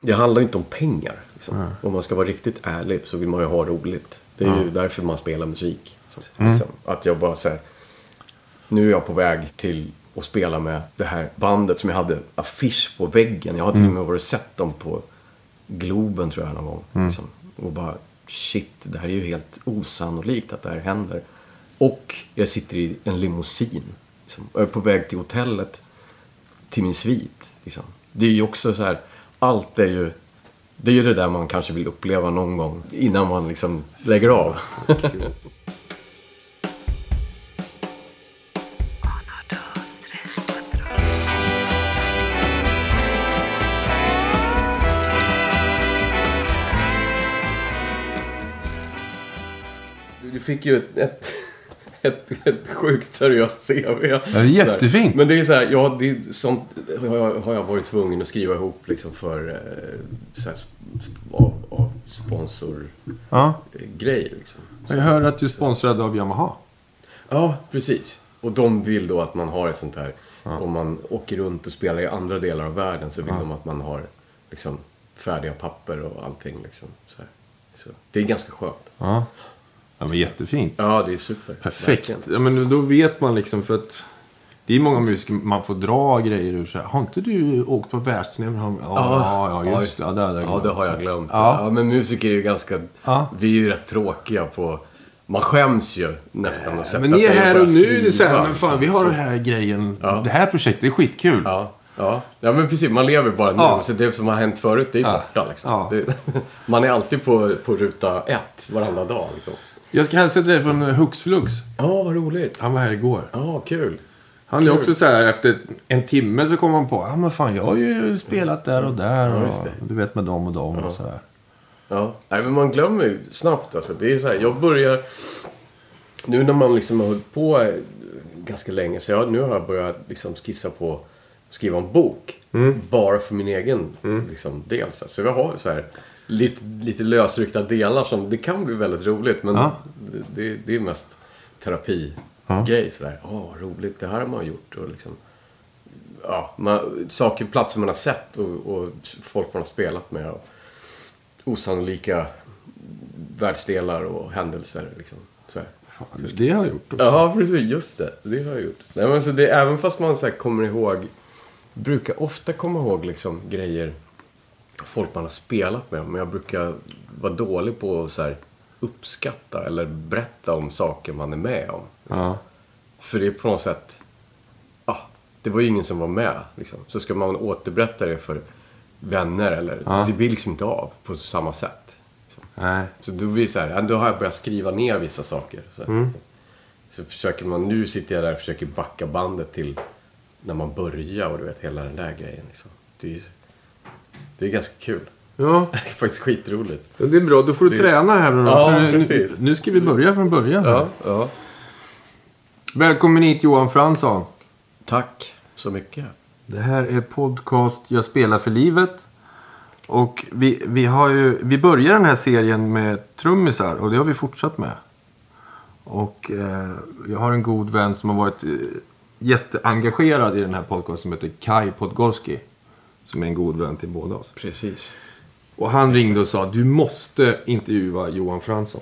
Det handlar ju inte om pengar. Liksom. Om man ska vara riktigt ärlig så vill man ju ha roligt. Det är ju därför man spelar musik. Så, liksom. Att jag bara säger Nu är jag på väg till att spela med det här bandet som jag hade affisch på väggen. Jag har till och med varit sett dem på Globen tror jag någon gång. Liksom. Och bara shit, det här är ju helt osannolikt att det här händer. Och jag sitter i en limousin. Liksom. Och jag är på väg till hotellet till min svit. Liksom. Det är ju också så här, allt är ju, det är ju det där man kanske vill uppleva någon gång innan man liksom lägger av. Du- fick ju ett, ett, ett, ett sjukt seriöst CV. Ja, det är jättefint. Men det är så här, ja, det är sånt har jag, varit tvungen att skriva ihop liksom för eh, så här, av, av sponsorgrejer. Ja. Liksom. Jag hör att du är sponsrad av Yamaha. Ja, precis. Och de vill då att man har ett sånt här, om man åker runt och spelar i andra delar av världen så vill de att man har liksom, färdiga papper och allting. Liksom, så. Så, det är ganska skönt. Ja. Ja, men jättefint. Ja, det är super. Perfekt. Verkligen. Ja, men då vet man liksom för att det är många musiker man får dra grejer ur. Så här, har inte du åkt på världsturné med honom? Ja, ja, just det. Ja, det hade jag Ja, det har jag glömt. Ja. Ja. men musiker är ju ganska... Ja. Vi är ju rätt tråkiga på... Man skäms ju nästan att sätta Men ni är här börja och nu. Det är så här, men fan, vi har den här grejen. Ja. Det här projektet är skitkul. Ja, ja. ja, men precis. Man lever bara nu. Ja. Så det som har hänt förut, det är borta. Liksom. Det, man är alltid på, på ruta ett varenda dag. Liksom. Jag ska hälsa till dig från Hux Flux. Ja, vad roligt. Han var här igår. Ja, kul. Han är Kul. också så här, efter en timme så kom han på, ja men fan jag har ju spelat där och där. Ja, och, det. Du vet med dem och dem och så här. Ja, nej, men man glömmer ju snabbt alltså. Det är så här, jag börjar... Nu när man liksom har hållit på eh, ganska länge, så jag, nu har jag börjat liksom skissa på att skriva en bok. Bara för min egen liksom, del. Så jag har så här lite, lite lösryckta delar som, det kan bli väldigt roligt. Men Ja. det, det, det är mest terapi Ja. grej sådär. Åh, roligt, det här har man gjort. Och liksom, ja, man, saker, platser man har sett och, och folk man har spelat med. Och osannolika världsdelar och händelser. Liksom, så här. Fan, det har jag gjort också. Ja, precis. Just det. Det har jag gjort. Nej, men så det, även fast man så kommer ihåg, brukar ofta komma ihåg liksom, grejer folk man har spelat med. Men jag brukar vara dålig på att så här, uppskatta eller berätta om saker man är med om. Ja. För det är på något sätt, ah, det var ju ingen som var med. Liksom. Så ska man återberätta det för vänner eller, Ja. det blir liksom inte av på samma sätt. Så, Nej. så då blir det så här, då har jag börjat skriva ner vissa saker. Så, Mm. så försöker man, nu sitter jag där och försöker backa bandet till när man börjar och du vet hela den där grejen. Liksom. Det, är, det är ganska kul. Ja, Det är faktiskt skitroligt. det är bra. Då får du Det- träna här nu. Ja, för nu, precis. nu ska vi börja från början. Ja, ja. Välkommen hit Johan Fransson. Tack så mycket. Det här är podcast Jag spelar för livet. Och vi, vi, har ju, vi börjar den här serien med trummisar och det har vi fortsatt med. Och eh, jag har en god vän som har varit eh, jätteengagerad i den här podcasten som heter Kai Podgorski. Som är en god vän till båda oss. Precis. Och han ringde och sa du måste intervjua Johan Fransson.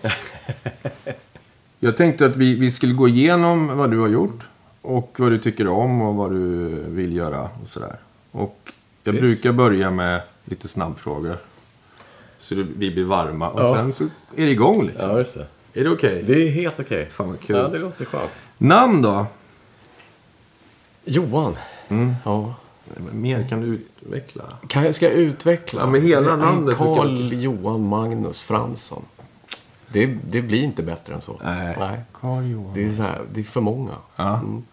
jag tänkte att vi, vi skulle gå igenom vad du har gjort. Och vad du tycker om och vad du vill göra och sådär. Och jag Yes. brukar börja med lite snabbfrågor. Så det, vi blir varma. Och Ja. sen så är det igång liksom. Ja, just det. Är det okej? Det är helt okej. Fan vad kul. Ja, det låter skönt. Namn då? Johan. Mm. Ja. Mer kan du utveckla. Kan jag, ska jag utveckla? Ja, men hela namnet Carl Johan Magnus Fransson. Det, det blir inte bättre än så. Nej. Carl Johan. Det, är så här, det är för många. Ja. Mm.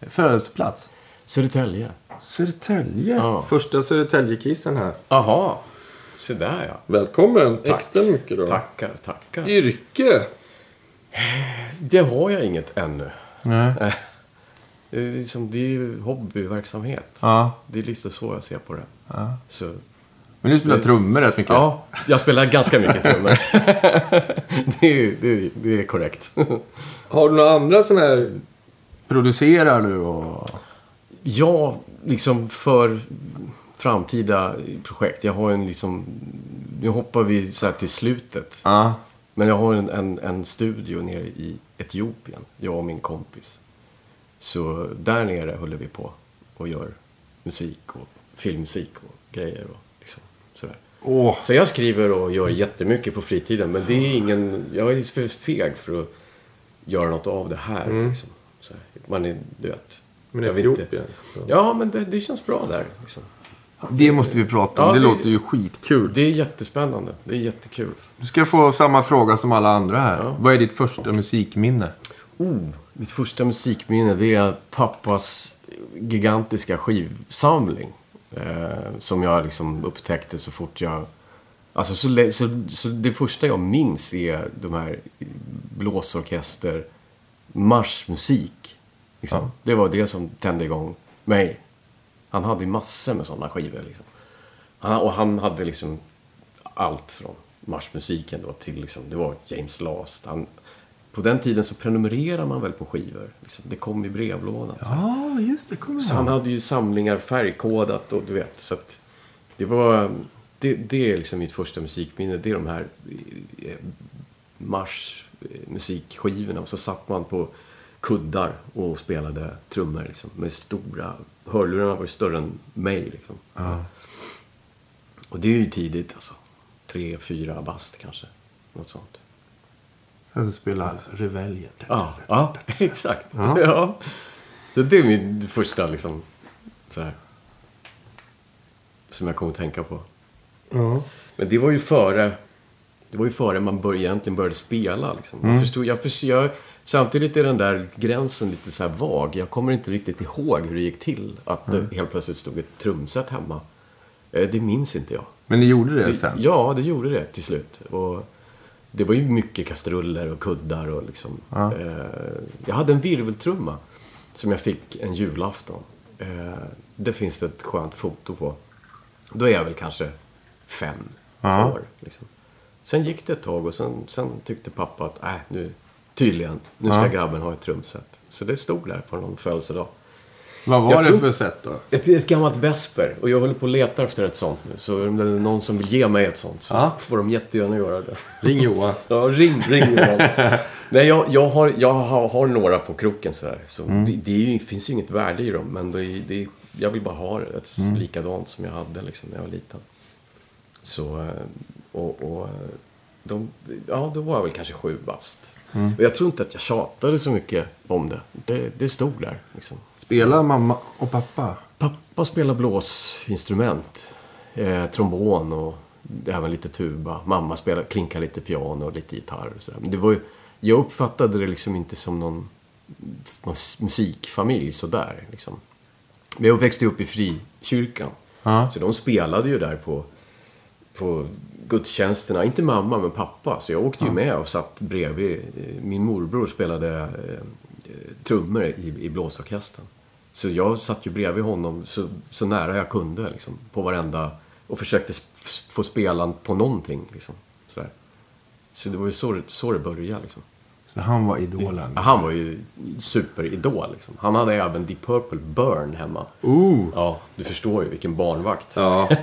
Födelseplats? Södertälje. Södertälje. Ja. Första Södertäljekissen här. Jaha. Se där ja. Välkommen. Tack. Extra mycket då. Tackar, tackar. Yrke? Det har jag inget ännu. Nej. Det är, liksom, det är ju hobbyverksamhet. Ja. Det är lite så jag ser på det. ja. Så, Men du spelar trummor rätt mycket. ja, jag spelar ganska mycket trummor. det, är, det, det är korrekt. Har du några andra sådana här... Producerar du och... Ja, liksom för framtida projekt. Jag har en liksom... Nu hoppar vi så här till slutet. Ja. Men jag har en, en, en studio nere i Etiopien. Jag och min kompis. Så där nere håller vi på och gör musik och filmmusik och grejer och liksom sådär. Åh, Så jag skriver och gör jättemycket på fritiden. Men det är ingen... Jag är för feg för att göra något av det här. Liksom. Så här. Man är, du vet. men jag vet inte. Etiopien. Ja, men det, det känns bra där. Liksom. Det måste vi prata om. Ja, det, det- låter ju skitkul. Det är jättespännande. Det är jättekul. Du ska få samma fråga som alla andra här. Ja. Vad är ditt första musikminne? Oh, mitt första musikminne det är pappas gigantiska skivsamling. Eh, som jag liksom upptäckte så fort jag... Alltså så, så, så det första jag minns är de här blåsorkester, marschmusik. Liksom. Ja. Det var det som tände igång mig. Han hade massor med sådana skivor. Liksom. Han, och han hade liksom allt från marschmusiken då till liksom, det var James Last. Han, på den tiden så prenumererar man väl på skivor. Liksom. Det kom i brevlådan. Ja, just det. Kommer Så han hade ju samlingar färgkodat och du vet. Så att det var... Det, det är liksom mitt första musikminne. Det är de här eh, marschmusikskivorna. Och så satt man på kuddar och spelade trummor liksom, med stora... Hörlurarna var ju större än mig liksom. Ja. Och det är ju tidigt alltså. Tre, fyra bast kanske. Något sånt. Jag ska spela Reveljer. Ja, ja exakt. Ja. Ja. Det är min första liksom, så här, som jag kommer att tänka på. Ja. Men det var ju före, det var ju före man bör, egentligen började spela. Liksom. Mm. Jag förstod, jag förstod, jag, samtidigt är den där gränsen lite så här vag. Jag kommer inte riktigt ihåg hur det gick till att Mm. det helt plötsligt stod ett trumset hemma. Eh, Det minns inte jag. Men ni gjorde det, Det, sen? ja, det gjorde det till slut. Och det var ju mycket kastruller och kuddar och liksom. Ja. Eh, jag hade en virveltrumma som jag fick en julafton. Eh, det finns det ett skönt foto på. Då är jag väl kanske fem Ja. år. Liksom. Sen gick det ett tag och sen, sen tyckte pappa att äh, nu, tydligen, nu ska Ja. grabben ha ett trumset. Så det stod där på någon födelsedag. Vad var Jag det för sätt då? Ett, ett gammalt Vesper. Och jag håller på att leta efter ett sånt nu. Så om det är någon som vill ge mig ett sånt så Ja. får de jättegärna göra det. Ring Johan. Ja, ring, ring Johan. Nej, jag, jag, har, jag har, har några på kroken sådär. Så Mm. det, det ju, finns ju inget värde i dem. Men det, är- det, jag vill bara ha. Ett Mm. likadant som jag hade liksom, när jag var liten. Så, eh, och, och eh, de, ja, då var jag väl kanske sju bast. Mm. Och jag tror inte att jag tjatade så mycket om det. Det, det stod där. Liksom. Spelar mamma och pappa? Pappa spelar blåsinstrument. Eh, trombon och även lite tuba. Mamma spelar, klinkar lite piano och lite gitarr. Och sådär. Men det var ju, jag uppfattade det liksom inte som någon mus- musikfamilj sådär. Liksom. Men jag växte upp i frikyrkan. Ja. Så de spelade ju där på, på gudstjänsterna. Inte mamma, men pappa. Så jag åkte ju med och satt bredvid. Min morbror spelade eh, eh, trummor i, i blåsorkestern. Så jag satt ju bredvid honom så, så nära jag kunde liksom, på varenda... Och försökte få spela på någonting. Liksom, sådär. Så det var ju så, så det började. Liksom. Så han var idolen? Ja, Han var ju superidol. Liksom. Han hade även Deep Purple Burn hemma. Ooh! Ja, du förstår ju vilken barnvakt. Ja.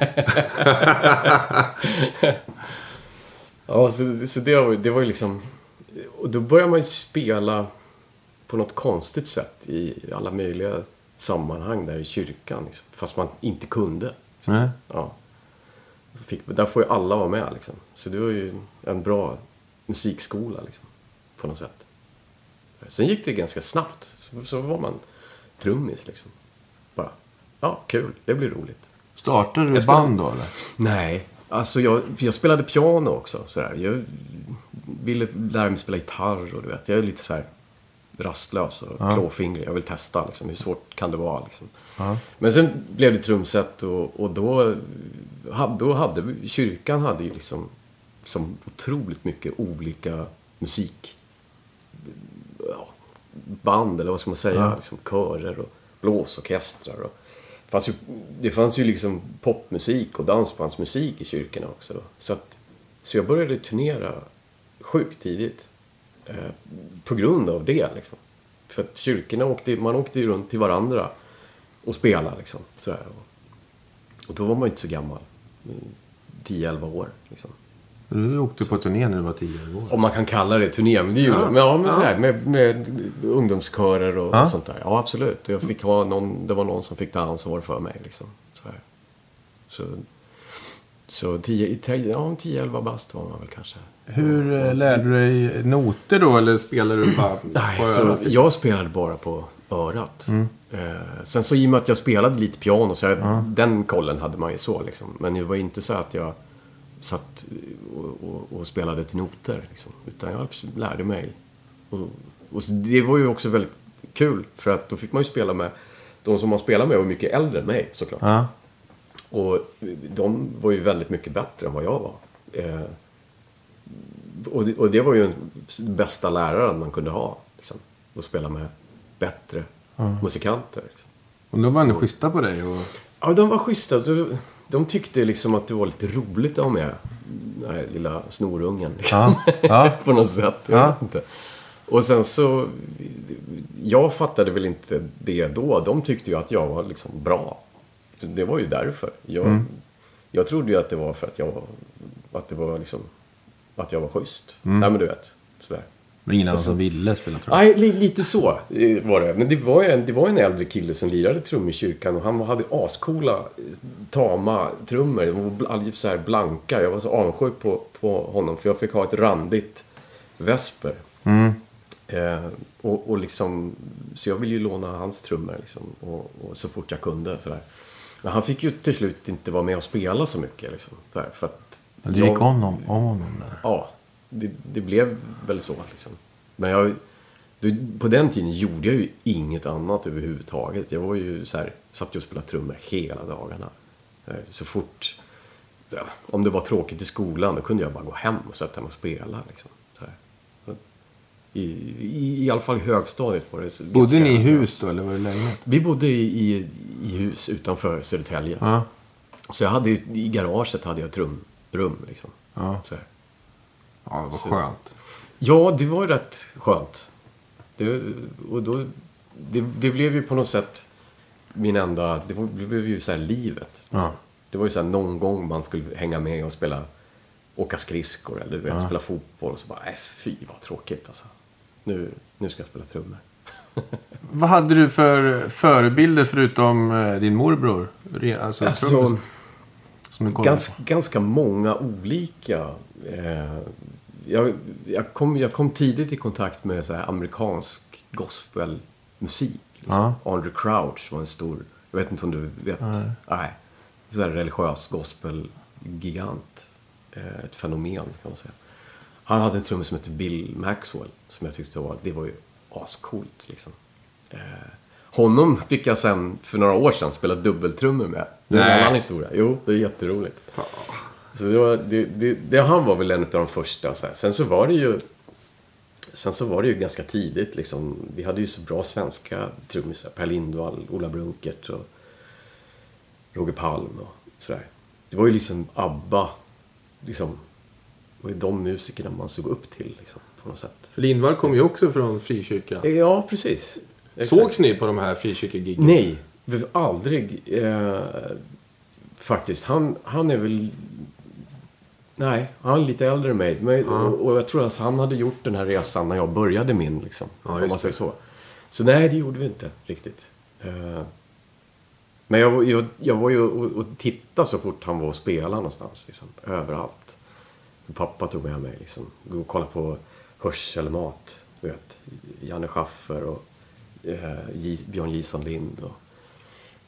Ja, så, så det, var, det var ju liksom... Och då började man ju spela på något konstigt sätt i alla möjliga sammanhang där i kyrkan. Liksom, fast man inte kunde. Nej. Ja. Fick, där får ju alla vara med liksom. Så det var ju en bra musikskola liksom. På något sätt. Sen gick det ganska snabbt. Så, så var man trummis liksom. Bara, ja, kul. Det blir roligt. Startade du spelar- band då eller? Nej, alltså jag, jag spelade piano också. Sådär. Jag ville lära mig spela gitarr och du vet, jag är lite så här rastlös och Ja. klåfingrig. Jag vill testa liksom, hur svårt kan det vara. Liksom. Ja. Men sen blev det trumset och, och då, då hade kyrkan hade ju liksom som otroligt mycket olika musik ja, band eller vad ska man säga, Ja. liksom körer och blåsorkestrar. Och, det, fanns ju, det fanns ju liksom popmusik och dansbandsmusik i kyrkorna också. Då. Så, att, så jag började turnera sjukt tidigt. Eh, på grund av det liksom. För att kyrkorna åkte, man åkte ju runt till varandra och spelade liksom. Sådär. Och då var man ju inte så gammal. 10-11 år. Liksom. Du åkte på turné när du var 10 år. Om man kan kalla det turné, men det gjorde Ja. ja. men, ja, men Ja. sådär, med, med ungdomskörer och, Ja. och sånt där. Ja, absolut. Jag fick ha någon, det var någon som fick ta ansvar för mig. Liksom. Sådär. Så, så 10, 10, ja, 10-11 bast var man väl kanske. Hur eh, lärde du dig noter då? Eller spelade du bara Nej, på så örat? jag spelade bara på örat. Eh, sen så i och med att jag spelade lite piano, så jag, den kollen hade man ju så liksom. Men det var inte så att jag satt och, och, och spelade till noter. Liksom. Utan jag lärde mig. Och, och det var ju också väldigt kul, för att då fick man ju spela med de som man spelade med var mycket äldre än mig såklart. Ja. Och de var ju väldigt mycket bättre än vad jag var. Eh, och, det, och det var ju den bästa läraren man kunde ha. Liksom, att spela med bättre musikanter. Liksom. Och de var ändå schyssta på dig. Och... Ja, de var schyssta. De, de tyckte liksom att det var lite roligt att ha med den här lilla snorungen. Liksom. Ja. Ja. på något sätt. Ja. inte. Och sen så... Jag fattade väl inte det då. De tyckte ju att jag var liksom bra. Det var ju därför. Jag, Mm. jag trodde ju att det var för att jag var... Att det var liksom... Att jag var schysst. Mm. Nej men du vet. Sådär. Men ingen annan som ville spela trummor. Nej, li, lite så eh, var det. Men det var ju en, det var en äldre kille som lirade trum i kyrkan och han hade ascoola, eh, tama trummor. De var alldeles så här blanka. Jag var så avundsjuk på, på honom för jag fick ha ett randigt vesper. Eh, och, och liksom, så jag ville ju låna hans trummor liksom, och, och så fort jag kunde. Så där. Men han fick ju till slut inte vara med och spela så mycket. Liksom, här, för att Men du gick jag- om honom, om honom där. Ja, det, det blev väl så. Liksom. Men jag, på den tiden gjorde jag ju inget annat överhuvudtaget. Jag var ju så här, satt ju och spelade trummor hela dagarna. Eh, Så fort, ja, om det var tråkigt i skolan, då kunde jag bara gå hem och sätta mig och spela. Liksom, I, i, I alla fall i högstadiet var det så Bodde ni i hus då, eller var det lägenhet? Vi bodde i, i, i hus utanför Södertälje. Ja. Så jag hade, ju- i garaget hade jag trumrum. Liksom. Ja. Så här. Ja, det var skönt. Ja, det var rätt skönt. Det, och då, det, det blev ju på något sätt min enda... Det, var, det blev ju så här livet. Ja. Det var ju så här någon gång man skulle hänga med och spela... Åka skridskor eller du vet, Ja. spela fotboll. Och så bara, nej fy vad tråkigt alltså. Nu, nu ska jag spela trummor. Vad hade du för förebilder förutom eh, din morbror? Alltså, Alltså, kollade Ganska, många olika. Eh, jag, jag, kom, jag kom tidigt i kontakt med så här amerikansk gospelmusik. Liksom. Ja. Andre Crouch var en stor, jag vet inte om du vet? Nej. Nej. Så här religiös gospelgigant. Eh, ett fenomen kan man säga. Han hade en trummis som hette Bill Maxwell. Som jag tyckte var, det var ju ascoolt liksom. Eh, honom fick jag sen för några år sedan spela dubbeltrummor med. Det är en annan historia. Jo, det är jätteroligt. Så det var, det, det, det, han var väl en av de första. Så här. Sen så var det ju Sen så var det ju ganska tidigt liksom. Vi hade ju så bra svenska trummisar. Per Lindvall, Ola Brunkert och Roger Palm och sådär. Det var ju liksom ABBA. Liksom, var ju de musikerna man såg upp till liksom, på något sätt. För Lindvall kom ju också från frikyrka. Ja, precis. Exakt. Sågs ni på de här frikyrkegiggen? Nej, aldrig. Eh, faktiskt. Han, han är väl... Nej, han är lite äldre än mig. Men, och, och jag tror att han hade gjort den här resan när jag började min. Liksom, Ja, om man säger så. Så nej, det gjorde vi inte riktigt. Eh, men jag, jag, jag var ju och, och tittade så fort han var och spelade någonstans. Liksom, överallt. Pappa tog med mig. Liksom, gå och kolla på Hörselmat. Du vet, Janne Schaffer och eh, Björn Jison Lind. Och,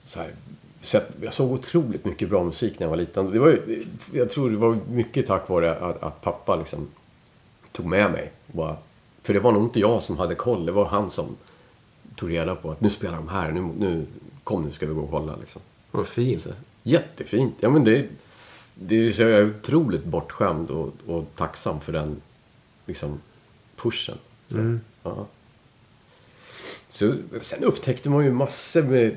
så här, så jag såg otroligt mycket bra musik när jag var liten. Det var ju, jag tror det var mycket tack vare att, att pappa liksom tog med mig. Bara, för det var nog inte jag som hade koll. Det var han som tog reda på att nu spelar de här. Nu, nu, kom nu ska vi gå och kolla. Liksom. Vad fint. Så, jättefint. Ja, men det, det är jag är otroligt bortskämd och, och tacksam för den liksom, pushen. Så, ja. så, sen upptäckte man ju massor med,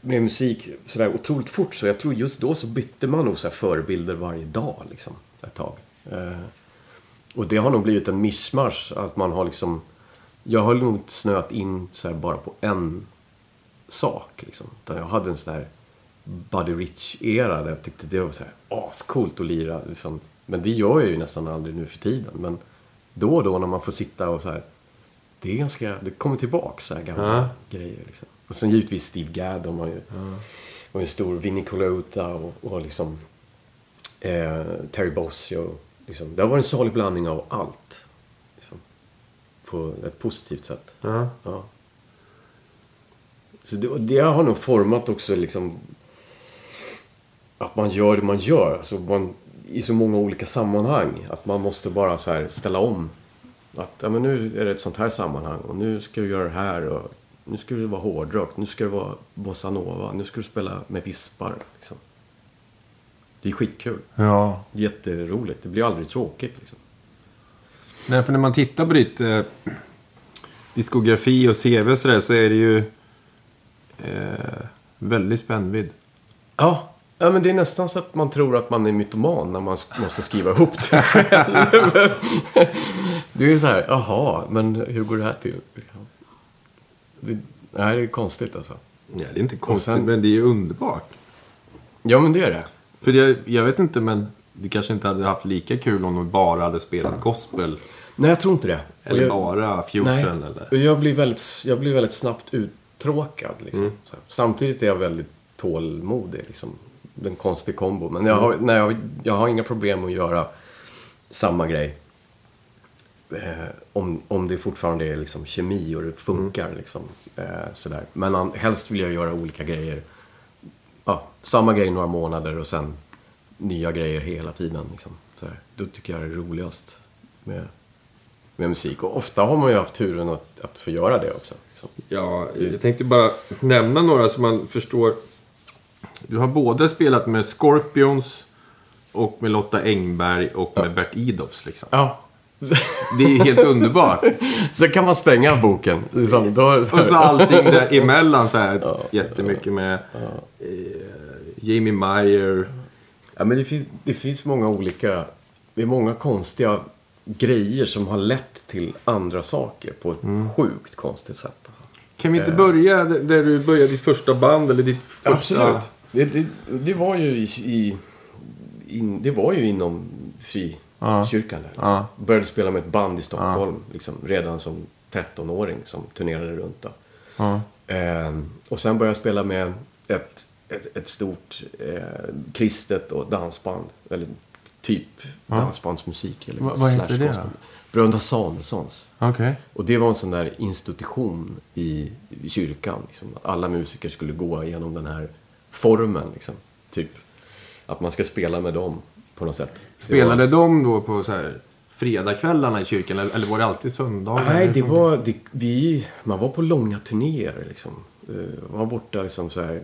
med musik sådär otroligt fort. Så jag tror just då så bytte man nog så förebilder varje dag liksom, ett tag. Eh, och det har nog blivit en mischmasch. Att man har liksom... Jag har nog inte snöat in så bara på en sak. Liksom. Utan jag hade en sån här Buddy Rich-era där jag tyckte det var så här ascoolt att lira. Liksom. Men det gör jag ju nästan aldrig nu för tiden. Men då och då när man får sitta och så här. Det är ganska, det kommer tillbaka så här gamla Ja. grejer. Liksom. Och sen givetvis Steve Gadd, var ju, var ju en stor Vinnie Colaiuta och, och liksom eh, Terry Bossio. Liksom. Det har varit en salig blandning av allt. Liksom. På ett positivt sätt. Ja. Ja. Så det, och det har nog format också liksom att man gör det man gör. Alltså man, I så många olika sammanhang. Att man måste bara så här ställa om. Att ja, men nu är det ett sånt här sammanhang och nu ska du göra det här. Och nu ska det vara hårdrock. Nu ska det vara bossa nova. Nu ska du spela med vispar. Liksom. Det är skitkul. ja. Jätteroligt. Det blir aldrig tråkigt. Liksom. Nej, för när man tittar på ditt eh, diskografi och CV och sådär så är det ju eh, väldigt spännvidd. Ja. Ja, men det är nästan så att man tror att man är mytoman när man måste skriva ihop det själv. det är så här, jaha, men hur går det här till? Det, nej, det är konstigt alltså. Ja, det är inte konstigt, sen- men det är ju underbart. Ja, men det är det. För jag, jag vet inte, men du kanske inte hade haft lika kul om du bara hade spelat gospel. Nej, jag tror inte det. Eller jag, bara fusion. nej, Eller? jag blir väldigt, jag blir väldigt snabbt uttråkad. Liksom. Mm. Samtidigt är jag väldigt tålmodig. Liksom. En konstig kombo. Men jag har, nej, jag, jag har inga problem att göra samma grej. Eh, om, om det fortfarande är liksom kemi och det funkar. Liksom, eh, sådär. Men an, helst vill jag göra olika grejer. Ja, samma grej några månader och sen nya grejer hela tiden. Liksom, sådär. Då tycker jag det är roligast med, med musik. Och ofta har man ju haft turen att, att få göra det också. Liksom. Ja, jag tänkte bara nämna några som man förstår. Du har både spelat med Scorpions och med Lotta Engberg och med Bert Idolfs liksom. Ja. Det är helt underbart. Så kan man stänga boken. Liksom, då, Och så allting där emellan så här jättemycket med eh, Jamie Meyer. Ja, men det finns, det finns många olika... Det är många konstiga grejer som har lett till andra saker på ett sjukt konstigt sätt. Kan vi inte börja där där du började ditt första band eller ditt första... Absolut. Det, det, det var ju i... i in, det var ju inom frikyrkan. Där, liksom. Ja. Började spela med ett band i Stockholm liksom, redan som 13-åring som turnerade runt. Då. Ja. Ehm, och sen började jag spela med ett, ett, ett stort eh, kristet och dansband. Eller typ dansbandsmusik. Eller Va- vad heter det då? Bröderna Samuelssons. Okej. Och det var en sån där institution i, i kyrkan. Liksom, alla musiker skulle gå igenom den här formen. Liksom, typ att man ska spela med dem på något sätt. Spelade var- de då på så här fredagskvällarna i kyrkan eller var det alltid söndagar? Nej, det var... Det, vi, man var på långa turnéer liksom. Eh, Man var borta liksom så här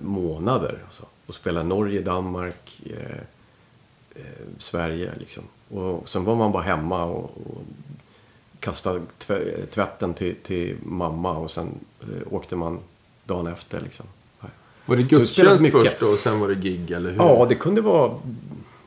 månader. Alltså, och spelade Norge, Danmark, eh, eh, Sverige liksom. Och sen var man bara hemma och, och kastade tv- tvätten till, till mamma och sen eh, åkte man dagen efter liksom. Var det gudstjänst först och sen var det gig, eller hur? Ja, det kunde vara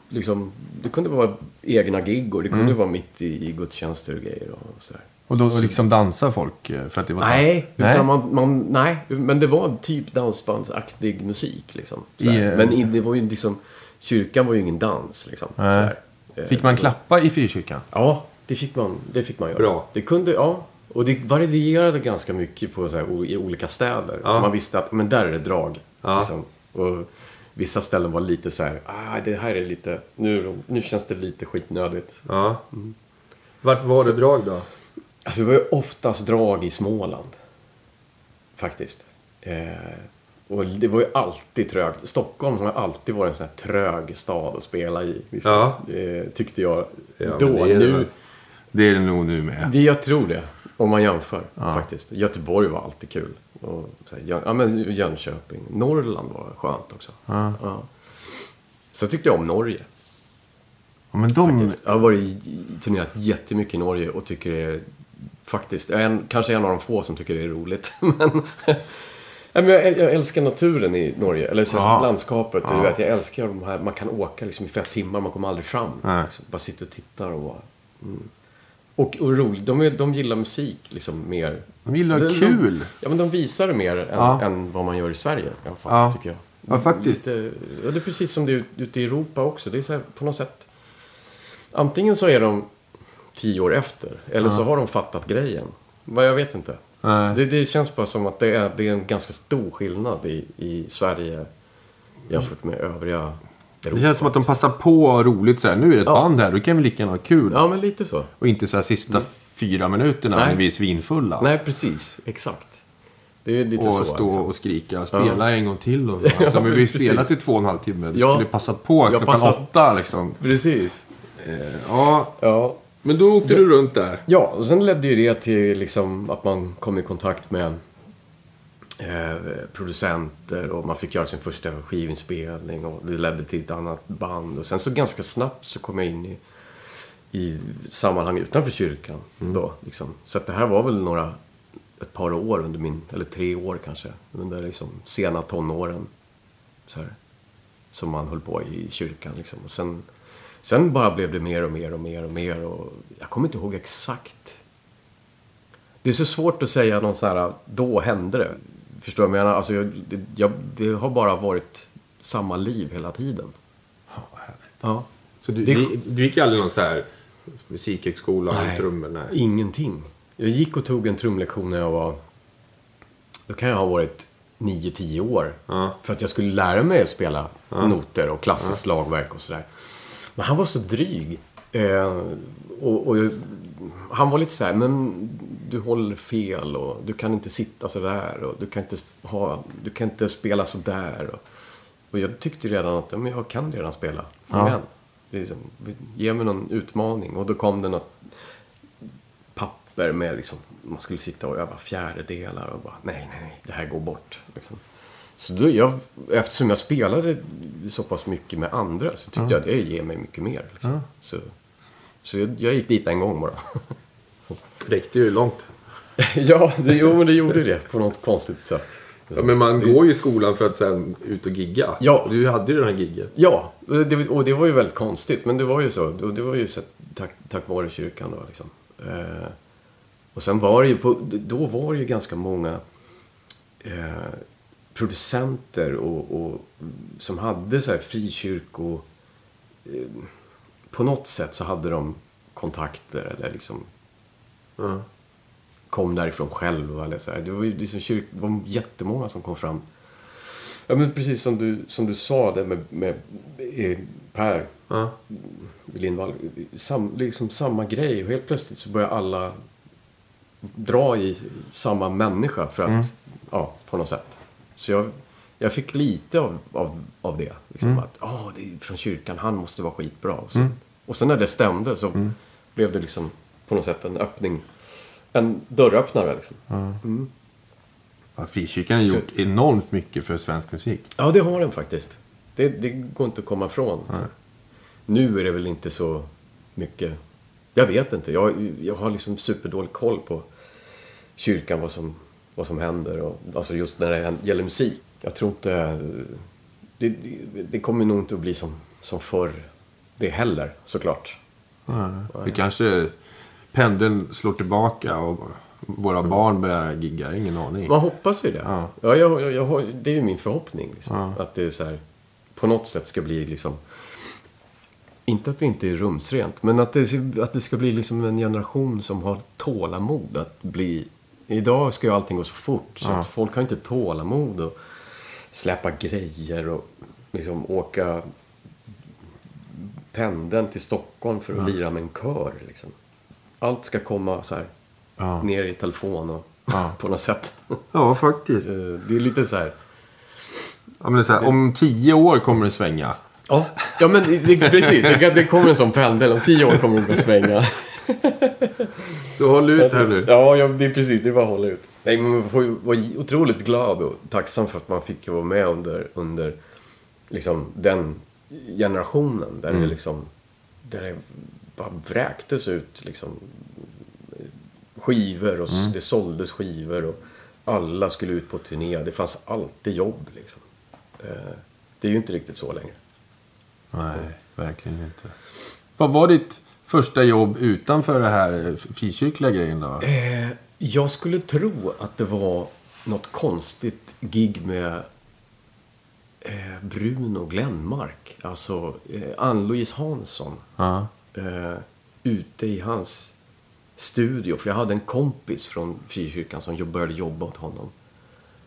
liksom, det kunde vara egna gig och det Mm. kunde vara mitt i, i gudstjänster och grejer och sådär. Och då liksom dansar folk eh, för att det var Nej, Nej. utan man, man, nej, men det var typ dansbandsaktig musik liksom. Eh, Men i, det var ju liksom, kyrkan var ju ingen dans liksom. Eh, Fick man klappa i frikyrkan? Ja, det fick man, det fick man göra. Bra. Det kunde, ja. Och det varierade ganska mycket på så här, i olika städer. Ja. Man visste att, men där är det drag. Ja. Liksom. Och vissa ställen var lite så här, ah, det här är lite, nu, nu känns det lite skitnödigt. Ja. Vart var det drag då? Alltså det var ju oftast drag i Småland. Faktiskt. Eh, och det var ju alltid trögt. Stockholm har alltid varit en sån här trög stad att spela i. Liksom. Ja. Eh, tyckte jag Ja, då. det är det nu. Det är det nog nu med. det, jag tror det. Om man jämför Ja. faktiskt. Göteborg var alltid kul. Och, så här, ja, men Jönköping. Norrland var skönt också. Ja. Ja. Så tyckte jag om Norge. Ja, men de... Faktiskt. Jag har varit turnerat jättemycket i Norge och tycker det är faktiskt, jag är en, kanske en av de få som tycker det är roligt. men, Ja, men jag, jag älskar naturen i Norge, eller så Ja. landskapet. Ja. Du vet, jag älskar de här, man kan åka liksom i flera timmar, man kommer aldrig fram. Liksom, bara sitter och tittar och bara... Mm. Och, och roligt, de, är- de gillar musik liksom mer. De gillar De- kul. De, ja, men de visar det mer än, Ja. än vad man gör i Sverige i alla fall, Ja. tycker jag. Ja, faktiskt. Lite, ja, det är precis som det är ute i Europa också. Det är så här, på något sätt. Antingen så är de tio år efter. Eller så har de fattat grejen. Vad jag vet inte. Det, det känns bara som att det är, det är en ganska stor skillnad i, i Sverige jämfört med övriga Europa. Det känns som att de passar på och har roligt så här. Nu är det ett Ja. band här, då kan vi lika gärna ha kul. Ja, men lite så. Och inte så här sista fyra minuterna Nej. när vi är svinfulla. Nej, precis. Exakt. Det är lite och så. stå liksom. och skrika, spela en gång till. Och så. Ja, men vi precis. spelat i två och en halv timme. Du Ja. skulle passa på klockan passar- åtta liksom. Precis. Ja, Ja. men då åkte du runt där. Ja, och sen ledde ju det till liksom att man kom i kontakt med eh, producenter och man fick göra sin första skivinspelning och det ledde till ett annat band. Och sen så ganska snabbt så kom jag in i, i sammanhang utanför kyrkan. Då, liksom. Så att det här var väl några, ett par år under min, eller tre år kanske, under liksom sena tonåren. Så här, som man höll på i kyrkan liksom. Och sen, sen bara blev det mer och mer och mer och mer och jag kommer inte ihåg exakt. Det är så svårt att säga någon sån här, då hände det. Förstår du vad jag menar? Alltså, jag, det, jag, det har bara varit samma liv hela tiden. Ja. Så du, Det- du, du gick aldrig någon så här musikhögskola med trummor? Nej. Ingenting. Jag gick och tog en trumlektion när jag var... Då kan jag ha varit 9-10 år. Ja. För att jag skulle lära mig att spela noter och klassiskt slagverk och sådär. Men han var så dryg. Eh, och, och jag- han var lite så här, men du håller fel och du kan inte sitta så där och du kan inte, ha, du kan inte spela så där. Och, och jag tyckte redan att ja, men jag kan redan spela. Kom Ja. igen. Liksom, ge mig någon utmaning. Och då kom det något papper med liksom, man skulle sitta och öva fjärdedelar och bara nej, nej, nej, det här går bort. Liksom. Så då, jag, eftersom jag spelade så pass mycket med andra så tyckte jag att det ger mig mycket mer. Liksom. Så, så jag, jag gick dit en gång bara. Räckte ju långt. ja, det, jo, men det gjorde det på något konstigt sätt. Ja, men man går ju i skolan för att sen ut och gigga. Ja. Du hade ju den här gigget. Ja, och det, och det var ju väldigt konstigt. Men det var ju så. Och det var ju så tack, tack vare kyrkan då liksom. Eh, och sen var det ju på, då var det ju ganska många eh, producenter och, och som hade så här frikyrko... Eh, på något sätt så hade de kontakter eller liksom Ja. kom därifrån själva. Eller så här. Det var ju liksom kyrk, det var jättemånga som kom fram. Ja, men precis som du, som du sa det med, med eh, Per Ja. Lindvall. Sam, liksom samma grej. Och helt plötsligt så börjar alla dra i samma människa för att, ja, på något sätt. Så jag, jag fick lite av, av, av det. Liksom, att, "Ah, det är från kyrkan, han måste vara skitbra. Och sen, och sen när det stämde så blev det liksom på något sätt en öppning. En dörröppnare liksom. Ja, Frikyrkan har gjort enormt mycket för svensk musik. Ja, det har den faktiskt. Det, det går inte att komma ifrån. Nu är det väl inte så mycket. Jag vet inte. Jag, jag har liksom superdålig koll på kyrkan, vad som, vad som händer. Och, alltså just när det gäller musik. Jag tror inte... Det, det, det kommer nog inte att bli som, som förr. Det heller, såklart. Det kanske pendeln slår tillbaka och våra barn börjar gigga. Ingen aning. Man hoppas ju det. Ja. Ja. jag, jag, jag det är ju min förhoppning. Liksom, Ja. Att det är så här, på något sätt ska bli liksom... Inte att det inte är rumsrent, men att det, att det ska bli liksom en generation som har tålamod att bli... Idag ska ju allting gå så fort, så Ja. att folk har inte tålamod att släppa grejer och liksom åka pendeln till Stockholm för att lira med en kör. Liksom. Allt ska komma så här Ja. ner i telefon och Ja. på något sätt. Ja, faktiskt. Eh, Det är lite så här... Ja, men så här, om tio år kommer det svänga. Ja, ja men det, precis. Det, det kommer en sån pendel. Om tio år kommer det att svänga. Så håll ut här nu. Ja, ja, det är precis. Det är bara att hålla ut. Nej, man får ju vara otroligt glad och tacksam för att man fick vara med under, under liksom, den generationen. Där det liksom... Där det bara vräktes ut liksom skivor och s- det såldes skivor och alla skulle ut på turné. Det fanns alltid jobb liksom. Eh, Det är ju inte riktigt så längre. Nej, verkligen inte. Vad var ditt första jobb utanför det här frikyrkliga grejen då? Eh, jag skulle tro att det var något konstigt gig med eh, Bruno Glenmark, alltså Ann-Louise Hansson. Ja. Eh, ute i hans studio. För jag hade en kompis från Frikyrkan som började jobba åt honom.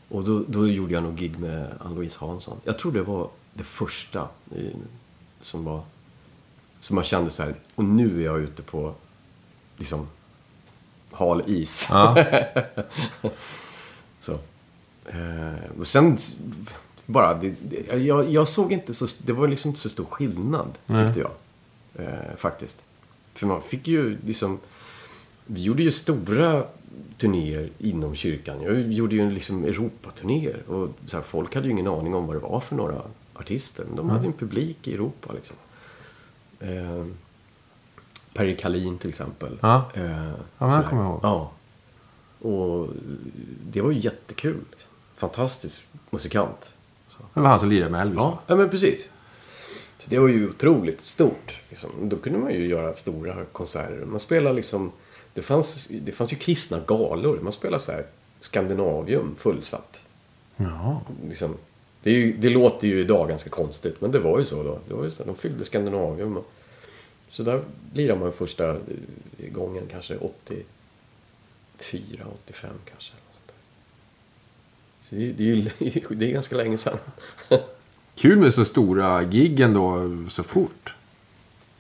Och då, då gjorde jag nog gig med Ann-Louise Hansson. Jag tror det var det första i, som var... Som man kände så här, och nu är jag ute på liksom hal is. Ja. Så. Eh, och sen bara, det, det, jag, jag såg inte så, det var liksom inte så stor skillnad tyckte jag. Eh, faktiskt. För man fick ju liksom, vi gjorde ju stora turnéer inom kyrkan. Jag gjorde ju liksom Europaturnéer. Och så här, folk hade ju ingen aning om vad det var för några artister. Men de hade ju en publik i Europa liksom. Eh, Perry Kalin till exempel. Ja. Eh, men sådär. jag kommer ihåg. Ja. Och det var ju jättekul. Fantastisk musikant. Det var han som lirade med Elvis. Ja, ja men precis. Så det var ju otroligt stort. Liksom. Då kunde man ju göra stora konserter. Man spelade liksom... Det fanns, det fanns ju kristna galor. Man spelade så här Skandinavium fullsatt. Ja. Liksom, det, ju, det låter ju idag ganska konstigt, men det var ju så då. Det var ju så, de fyllde Skandinavium. Och, så där lirade man första eh, gången kanske 84, 85 kanske. Så det, det, är ju, det är ganska länge sedan. Kul med så stora gig ändå så fort.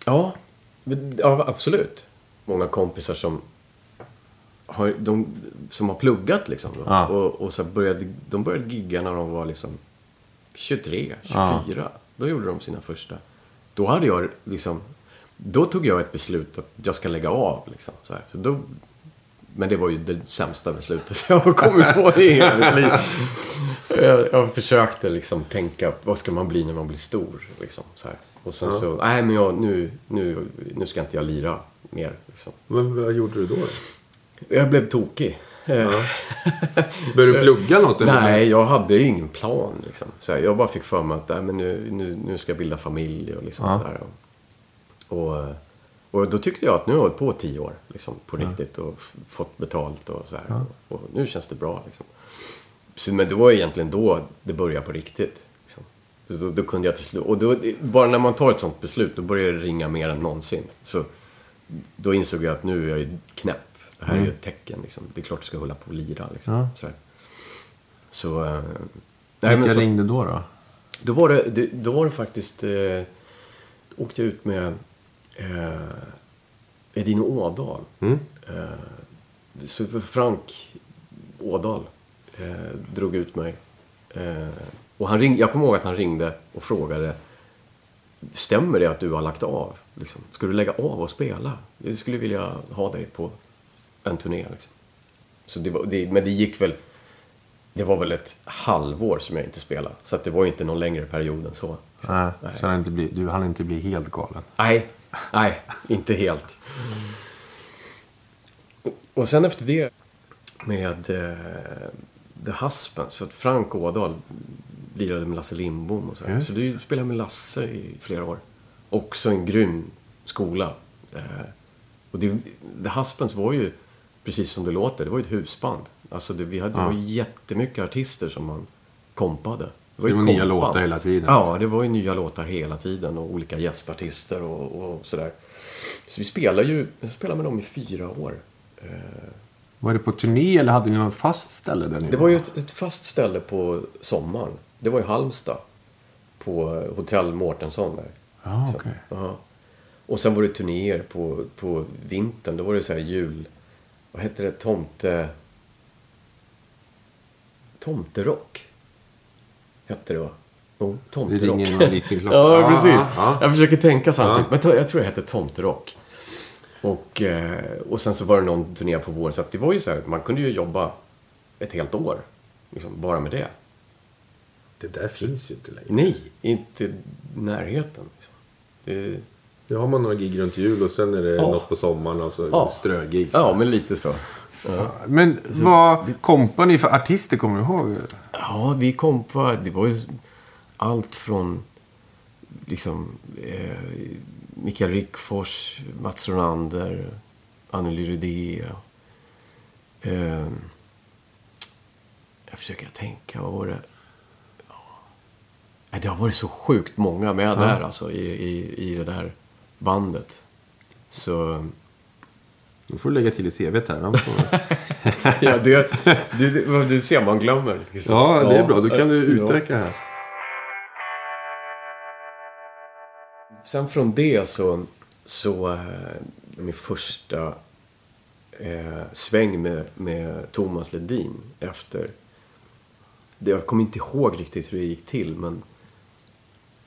Ja, ja absolut. Många kompisar som har, de, som har pluggat liksom. Ja. Och, och så började, de började gigga när de var liksom 23, 24. Då gjorde de sina första. Då hade jag liksom... Då tog jag ett beslut att jag ska lägga av. Liksom, så här. Så då, men det var ju det sämsta beslutet jag har kommit på i hela mitt liv. Jag, jag försökte liksom tänka, vad ska man bli när man blir stor? Liksom, så här. Och sen så, nej men jag, nu, nu, nu ska inte jag lira mer. Liksom. Men vad gjorde du då? Jag blev tokig. Eh, Började du plugga något? Eller? Nej, jag hade ingen plan. Liksom. Så här, jag bara fick för mig att nej, men nu, nu, nu ska jag bilda familj och liksom Ja. så här. Och, och, då tyckte jag att nu har jag hållit på tio år liksom, på riktigt och fått betalt och så här. Och, och nu känns det bra. Liksom. Så, men det var egentligen då det började på riktigt. Liksom. Då, då kunde jag till slut, och då, bara när man tar ett sånt beslut då börjar det ringa mer än någonsin. Så då insåg jag att nu är jag ju knäpp. Det här är ju ett tecken. Liksom. Det är klart jag ska hålla på och lira. Liksom. Ja. Så, här. så, eh, nej, men Vilka så ringde då? då? då, var det, det- då var det faktiskt... Eh, åkte jag ut med eh, Edin Ådal. Mm. Eh, Frank Ådal eh, drog ut mig. Eh, och han ring, jag kommer ihåg att han ringde och frågade Stämmer det att du har lagt av? Liksom? Ska du lägga av och spela? Jag skulle vilja ha dig på en turné. Liksom. Så det var, det, men det gick väl... Det var väl ett halvår som jag inte spelade. Så att det var ju inte någon längre period än så. Nej, Nej. så han inte bli, du hann inte bli helt galen. Nej, nej, inte helt. Och sen efter det med eh, The Husbands. För att Frank Ådahl lirade med Lasse Lindbom och så. Mm. Så du spelade med Lasse i flera år. Också en grym skola. Eh, och det, The Husbands var ju, precis som det låter, det var ju ett husband. Alltså det, vi hade, det Ja. var jättemycket artister som man kompade. Det ju var nya låtar hela tiden. Ja, det var ju nya låtar hela tiden och olika gästartister och, och sådär. Så vi spelade ju, jag spelade med dem i fyra år. Eh, Var det på turné eller hade ni något fast ställe där ni Det var ju ett, ett fast ställe på sommaren. Det var i Halmstad. På Hotell Mårtensson där. Ja, Så, okej. ja. Och sen var det turnéer på, på vintern. Då var det så här jul... Vad hette det? Tomte... Tomterock. Hette det va? Det Tomterock. ringer någon liten klocka. Ja, precis. Ja. Jag försöker tänka samtidigt. Ja. Men jag tror det hette Tomterock. Och, eh, och sen så var det någon turné på våren. Så att det var ju så här, man kunde ju jobba ett helt år. Liksom, bara med det. Det där finns ju inte längre. Nej, inte i närheten. Liksom. Det, Nu har man några gig runt jul och sen är det Ja. något på sommaren och så Ja. strögig. ja, men lite så. Ja, Men vad kompade ni för artister, kommer du ihåg? ja vi kom på... Det var ju allt från liksom eh, Mikael Rickfors, Mats Ronander, Anneli Rudé. Eh, jag försöker tänka, vad var det? Ja. Det har varit så sjukt många med där alltså i, i, i det där bandet. Så... Nu får du lägga till i CVt här. då. Ja, det, det, det, det ser man glömmer. Liksom. Ja, det är bra. Då kan du uträcka här. Sen från det så, så eh, min första eh, sväng med, med Thomas Ledin efter... Det, jag kommer inte ihåg riktigt hur det gick till men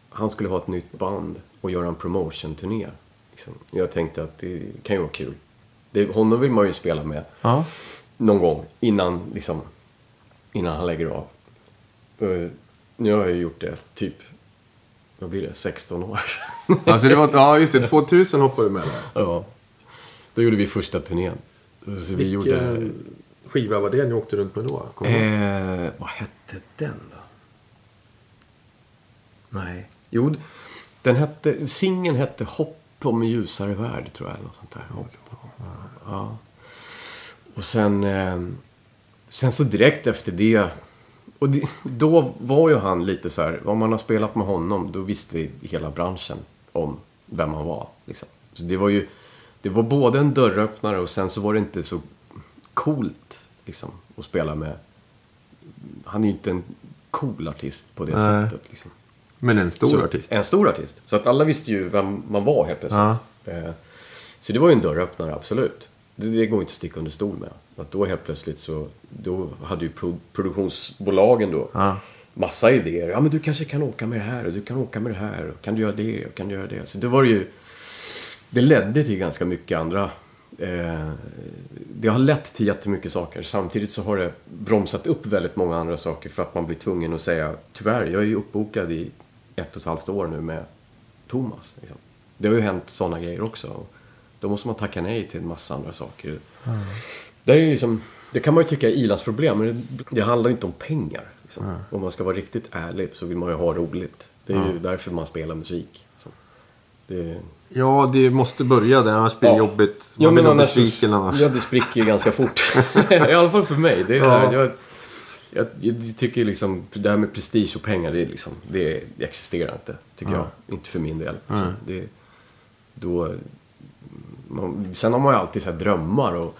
han skulle ha ett nytt band och göra en promotion-turné. Liksom. Jag tänkte att det kan ju vara kul. Det, honom vill man ju spela med Ja. någon gång innan, liksom, innan han lägger av. Eh, nu har jag gjort det typ, vad blir det, 16 år. Alltså det var, ja, just det. 2000 hoppade du med där. ja. Då gjorde vi första turnén. Så vi gjorde... Vilken skiva var det ni åkte runt med då? Eh, vad hette den då? Nej. Jo, den hette... Singeln hette Hopp om en ljusare värld, tror jag. Eller något sånt där. Ja. Och sen... Eh, sen så direkt efter det... Och det, då var ju han lite så här... Om man har spelat med honom, då visste hela branschen om vem han var. Liksom. Så det var ju... Det var både en dörröppnare och sen så var det inte så coolt liksom, att spela med han är ju inte en cool artist på det Nej. sättet. Liksom. Men en stor så, artist. En stor artist. Så att alla visste ju vem man var helt plötsligt. Eh, så det var ju en dörröppnare, absolut. Det, det går inte att sticka under stol med. Att då helt plötsligt så, då hade ju pro, produktionsbolagen då Ja. massa idéer. Ja men du kanske kan åka med det här och du kan åka med det här. Och kan du göra det och kan du göra det. Så det var ju, det ledde till ganska mycket andra Eh, det har lett till jättemycket saker. Samtidigt så har det bromsat upp väldigt många andra saker för att man blir tvungen att säga tyvärr, jag är ju uppbokad i ett och ett halvt år nu med Thomas. Liksom. Det har ju hänt sådana grejer också. Då måste man tacka nej till en massa andra saker. Det, är liksom, det kan man ju tycka är ilandsproblem, men det, det handlar ju inte om pengar. Liksom. Om man ska vara riktigt ärlig så vill man ju ha roligt. Det är ju därför man spelar musik. Det, Ja, det måste börja där, annars blir det Ja. jobbigt. Man Ja, blir besviken annars. Ja, det spricker ju ganska fort. I alla fall för mig. Det är Ja. här, jag, jag, jag tycker liksom, det här med prestige och pengar, det, liksom, det, det existerar inte. Tycker jag. Inte för min del. Liksom. Det, då, man, sen har man ju alltid så här drömmar och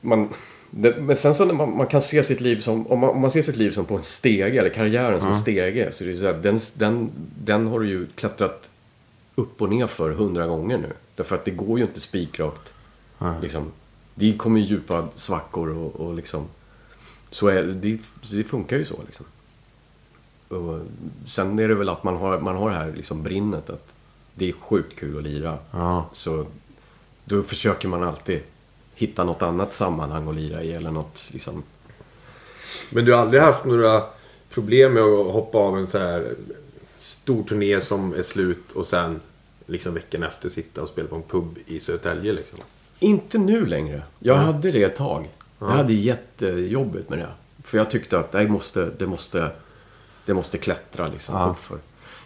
man, det, men sen så när man, man kan se sitt liv som, om man, om man ser sitt liv som på en stege, eller karriären som en stege, så är det så här, den, den, den har du ju klättrat upp och ner för hundra gånger nu. Därför att det går ju inte spikrakt. Liksom, det kommer ju djupa svackor och, och liksom... Så är, det, det funkar ju så liksom. Och sen är det väl att man har, man har det här liksom brinnet att det är sjukt kul att lira. Ja. Så då försöker man alltid hitta något annat sammanhang att lira i eller något liksom... Men du har aldrig haft några problem med att hoppa av en så här stor turné som är slut och sen liksom veckan efter sitta och spela på en pub i Södertälje liksom? Inte nu längre. Jag hade det ett tag. Jag hade jättejobbigt med det. För jag tyckte att det måste, det måste, det måste klättra liksom Ja. uppför.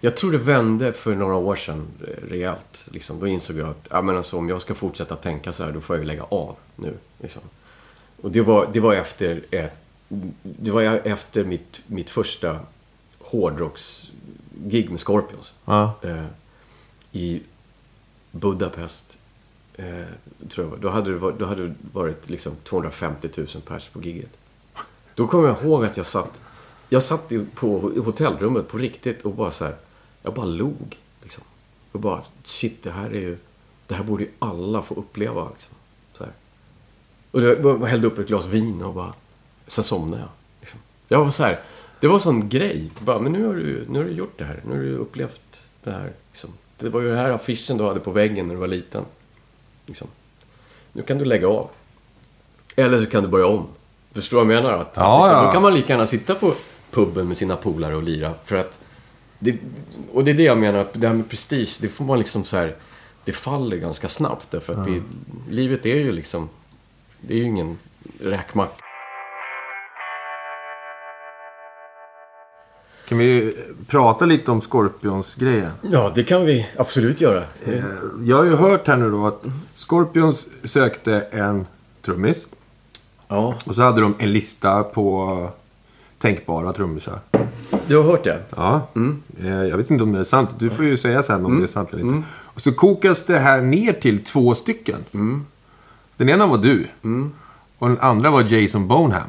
Jag tror det vände för några år sedan eh, rejält. Liksom. Då insåg jag att ja, men alltså, om jag ska fortsätta tänka så här, då får jag ju lägga av nu. Liksom. Och det var, det var efter, ett, det var efter mitt, mitt första hårdrocks-gig med Scorpions Ja. eh, i Budapest. Eh, tror jag. Då hade det varit, då hade det varit liksom 250 000 pers på giget. Då kommer jag ihåg att jag satt, jag satt på hotellrummet på riktigt och bara så här, jag bara log. Liksom. Och bara, shit, det här är ju, det här borde ju alla få uppleva. Liksom. Så här. Och jag hällde upp ett glas vin och bara, sen somnade jag. Liksom. Jag var så här, det var en sån grej. Bara, men nu har, du, nu har du gjort det här. Nu har du upplevt det här. Liksom. Det var ju den här affischen du hade på väggen när du var liten. Liksom. Nu kan du lägga av. Eller så kan du börja om. Förstår du vad jag menar? Att, Ja, liksom, ja. Då kan man lika gärna sitta på puben med sina polare och lira. För att det, och det är det jag menar, att det här med prestige, det får man liksom så här... Det faller ganska snabbt. Därför att det, livet är ju liksom... Det är ju ingen räkmacka. Kan vi prata lite om Scorpions-grejen? Ja, det kan vi absolut göra. Eh, Jag har ju hört här nu då att Scorpions sökte en trummis. Ja, Och så hade de en lista på tänkbara trummisar. Du har hört det? Ja. Mm. Eh, Jag vet inte om det är sant. Du får ju säga sen om det är sant eller inte. Och så kokas det här ner till två stycken. Mm. Den ena var du. Och den andra var Jason Bonham.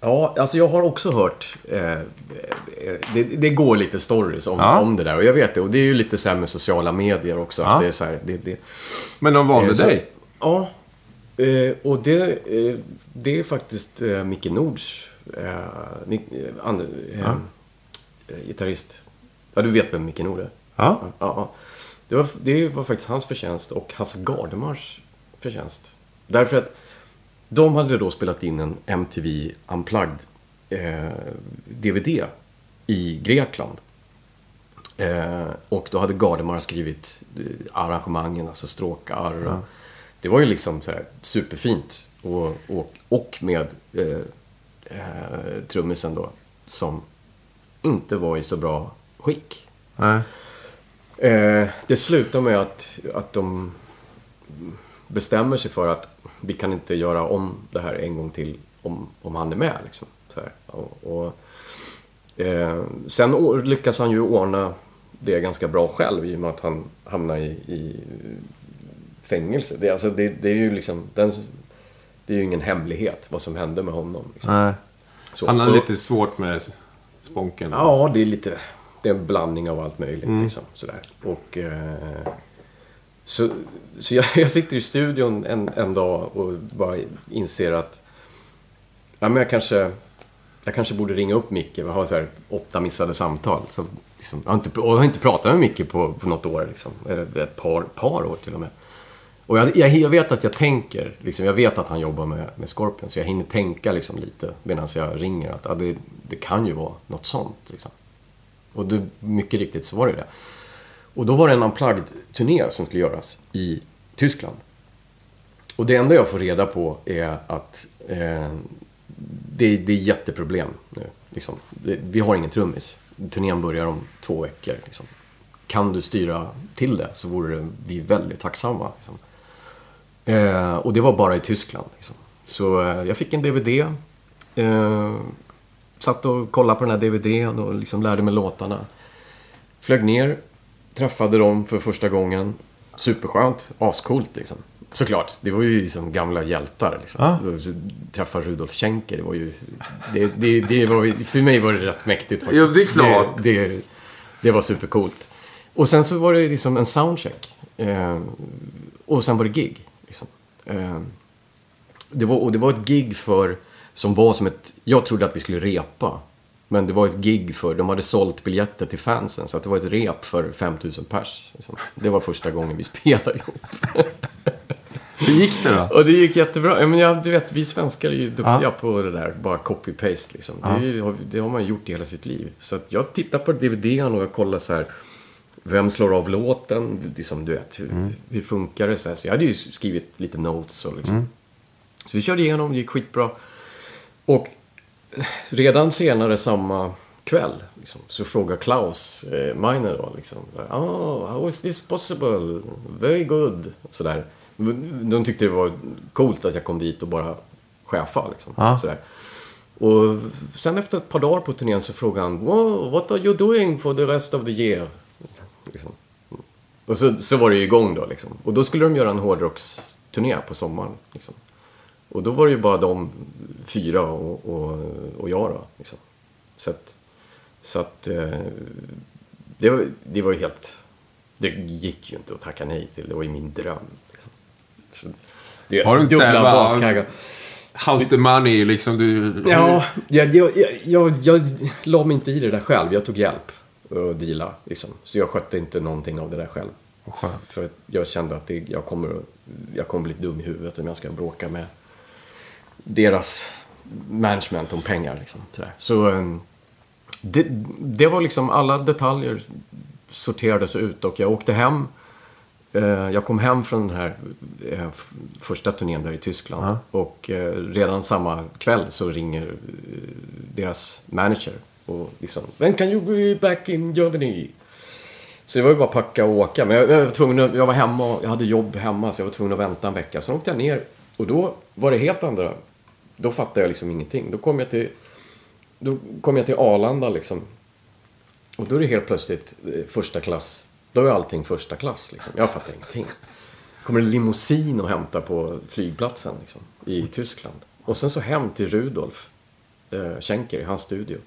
Ja, alltså jag har också hört... Eh, eh, det, det går lite stories om, Ja. om det där. Och jag vet det. Och det är ju lite med sociala medier också. Ja. Att det är så här, det, det, Men de valde Eh, så- dig. Ja. Eh, och det, eh, det är faktiskt eh, Micke Nords eh, eh, eh, eh, gitarrist. Ja, du vet vem Micke Nord är? Ja. Ja. Det, var, det var faktiskt hans förtjänst och Hasse Gardemars förtjänst. Därför att de hade då spelat in en MTV Unplugged eh, DVD i Grekland. Eh, och då hade Gardemar skrivit arrangemangen, alltså stråkar. och Det var ju liksom så här superfint. Och, och, och med eh, eh, trummisen då, som inte var i så bra skick. Nej. Eh, det slutar med att, att de bestämmer sig för att vi kan inte göra om det här en gång till om, om han är med. Liksom. Så. Och, och, eh, sen lyckas han ju ordna det ganska bra själv i och med att han hamnar i, i fängelse. Det, alltså, det, det är ju liksom... Den, det är ju ingen hemlighet vad som hände med honom. Liksom. Nej. Så, Han har och- lite svårt med sponken. Ja, det är lite... Det är en blandning av allt möjligt. Liksom, sådär. Och, eh, så så jag, jag sitter i studion en, en dag och bara inser att ja, men jag, kanske, jag kanske borde ringa upp Micke. Jag har så här åtta missade samtal. Så, liksom, jag, har inte, och jag har inte pratat med Micke på, på något år. Liksom, eller ett par, par år till och med. Och jag, jag, jag vet att jag tänker, liksom, jag vet att han jobbar med, med Scorpion, så jag hinner tänka liksom, lite medan jag ringer att ah, det, det kan ju vara något sånt. Liksom. Och det, mycket riktigt så var det det. Och då var det en unplugged-turné som skulle göras i Tyskland. Och det enda jag får reda på är att eh, det, det är jätteproblem nu. Liksom. Vi har ingen trummis. Turnén börjar om två veckor. Liksom. Kan du styra till det så vore vi väldigt tacksamma. Liksom. Eh, och det var bara i Tyskland. Liksom. Så eh, jag fick en DVD. Eh, satt och kollade på den här DVDn och liksom lärde mig låtarna. Flög ner, träffade dem för första gången. Superskönt, ascoolt liksom. Såklart, det var ju liksom gamla hjältar. Liksom. Så Träffa Rudolf Schenker, det var ju... Det, det, det var, för mig var det rätt mäktigt faktiskt. Ja, det är klart. Det, det, det var supercoolt. Och sen så var det liksom en soundcheck. Eh, och sen var det gig. Eh, det var, och det var ett gig för, som var som ett, jag trodde att vi skulle repa. Men det var ett gig för, de hade sålt biljetter till fansen. Så att det var ett rep för 5000 pers. Liksom. Det var första gången vi spelade ihop. Hur gick det då? Och det gick jättebra. Ja, men jag, du vet, vi svenskar är ju duktiga Ja. på det där. Bara copy-paste liksom. Det, är ju- det har man gjort i hela sitt liv. Så jag tittar på DVDn och jag kollar så här. Vem slår av låten? Liksom, du vet, hur, hur funkar det? Så, här. så jag hade ju skrivit lite notes och liksom. Så vi körde igenom, det gick skitbra. Och redan senare samma kväll liksom, så frågar Klaus eh, Meiner då liksom. Oh, how is this possible? Very good. Sådär. De tyckte det var coolt att jag kom dit och bara chefa liksom. Ja. Sådär. Och sen efter ett par dagar på turnén så frågade han wow, What are you doing for the rest of the year? Liksom. Och så, så var det ju igång då liksom. Och då skulle de göra en hårdrocksturné på sommaren. Liksom. Och då var det ju bara de fyra och, och, och jag då. Liksom. Så att, så att eh, det, var, det var ju helt... Det gick ju inte att tacka nej till. Det var ju min dröm. Liksom. Så, det, Har du inte dubbla baskaggar. House the money liksom. Du, Ja, jag, jag, jag, jag, jag la mig inte i det där själv. Jag tog hjälp och deala. Liksom. Så jag skötte inte någonting av det där själv. För jag kände att det, jag, kommer, jag kommer bli dum i huvudet om jag ska bråka med deras management om pengar. Liksom, sådär. Så eh, det, det var liksom alla detaljer sorterades ut och jag åkte hem. Eh, Jag kom hem från den här eh, första turnén där i Tyskland. Ja. Och eh, redan samma kväll så ringer deras manager. Och liksom, When can you be back in Germany? Så det var ju bara att packa och åka. Men jag, jag, var tvungen att, jag var hemma och jag hade jobb hemma så jag var tvungen att vänta en vecka. Sen åkte jag ner och då var det helt andra... Då fattade jag liksom ingenting. Då kom jag till då kom jag till Arlanda liksom. Och då är det helt plötsligt eh, första klass. Då är allting första klass liksom. Jag fattar ingenting. kommer en limousin och hämtar på flygplatsen liksom, i Tyskland. Och sen så hem till Rudolf eh, Schenker i hans studio.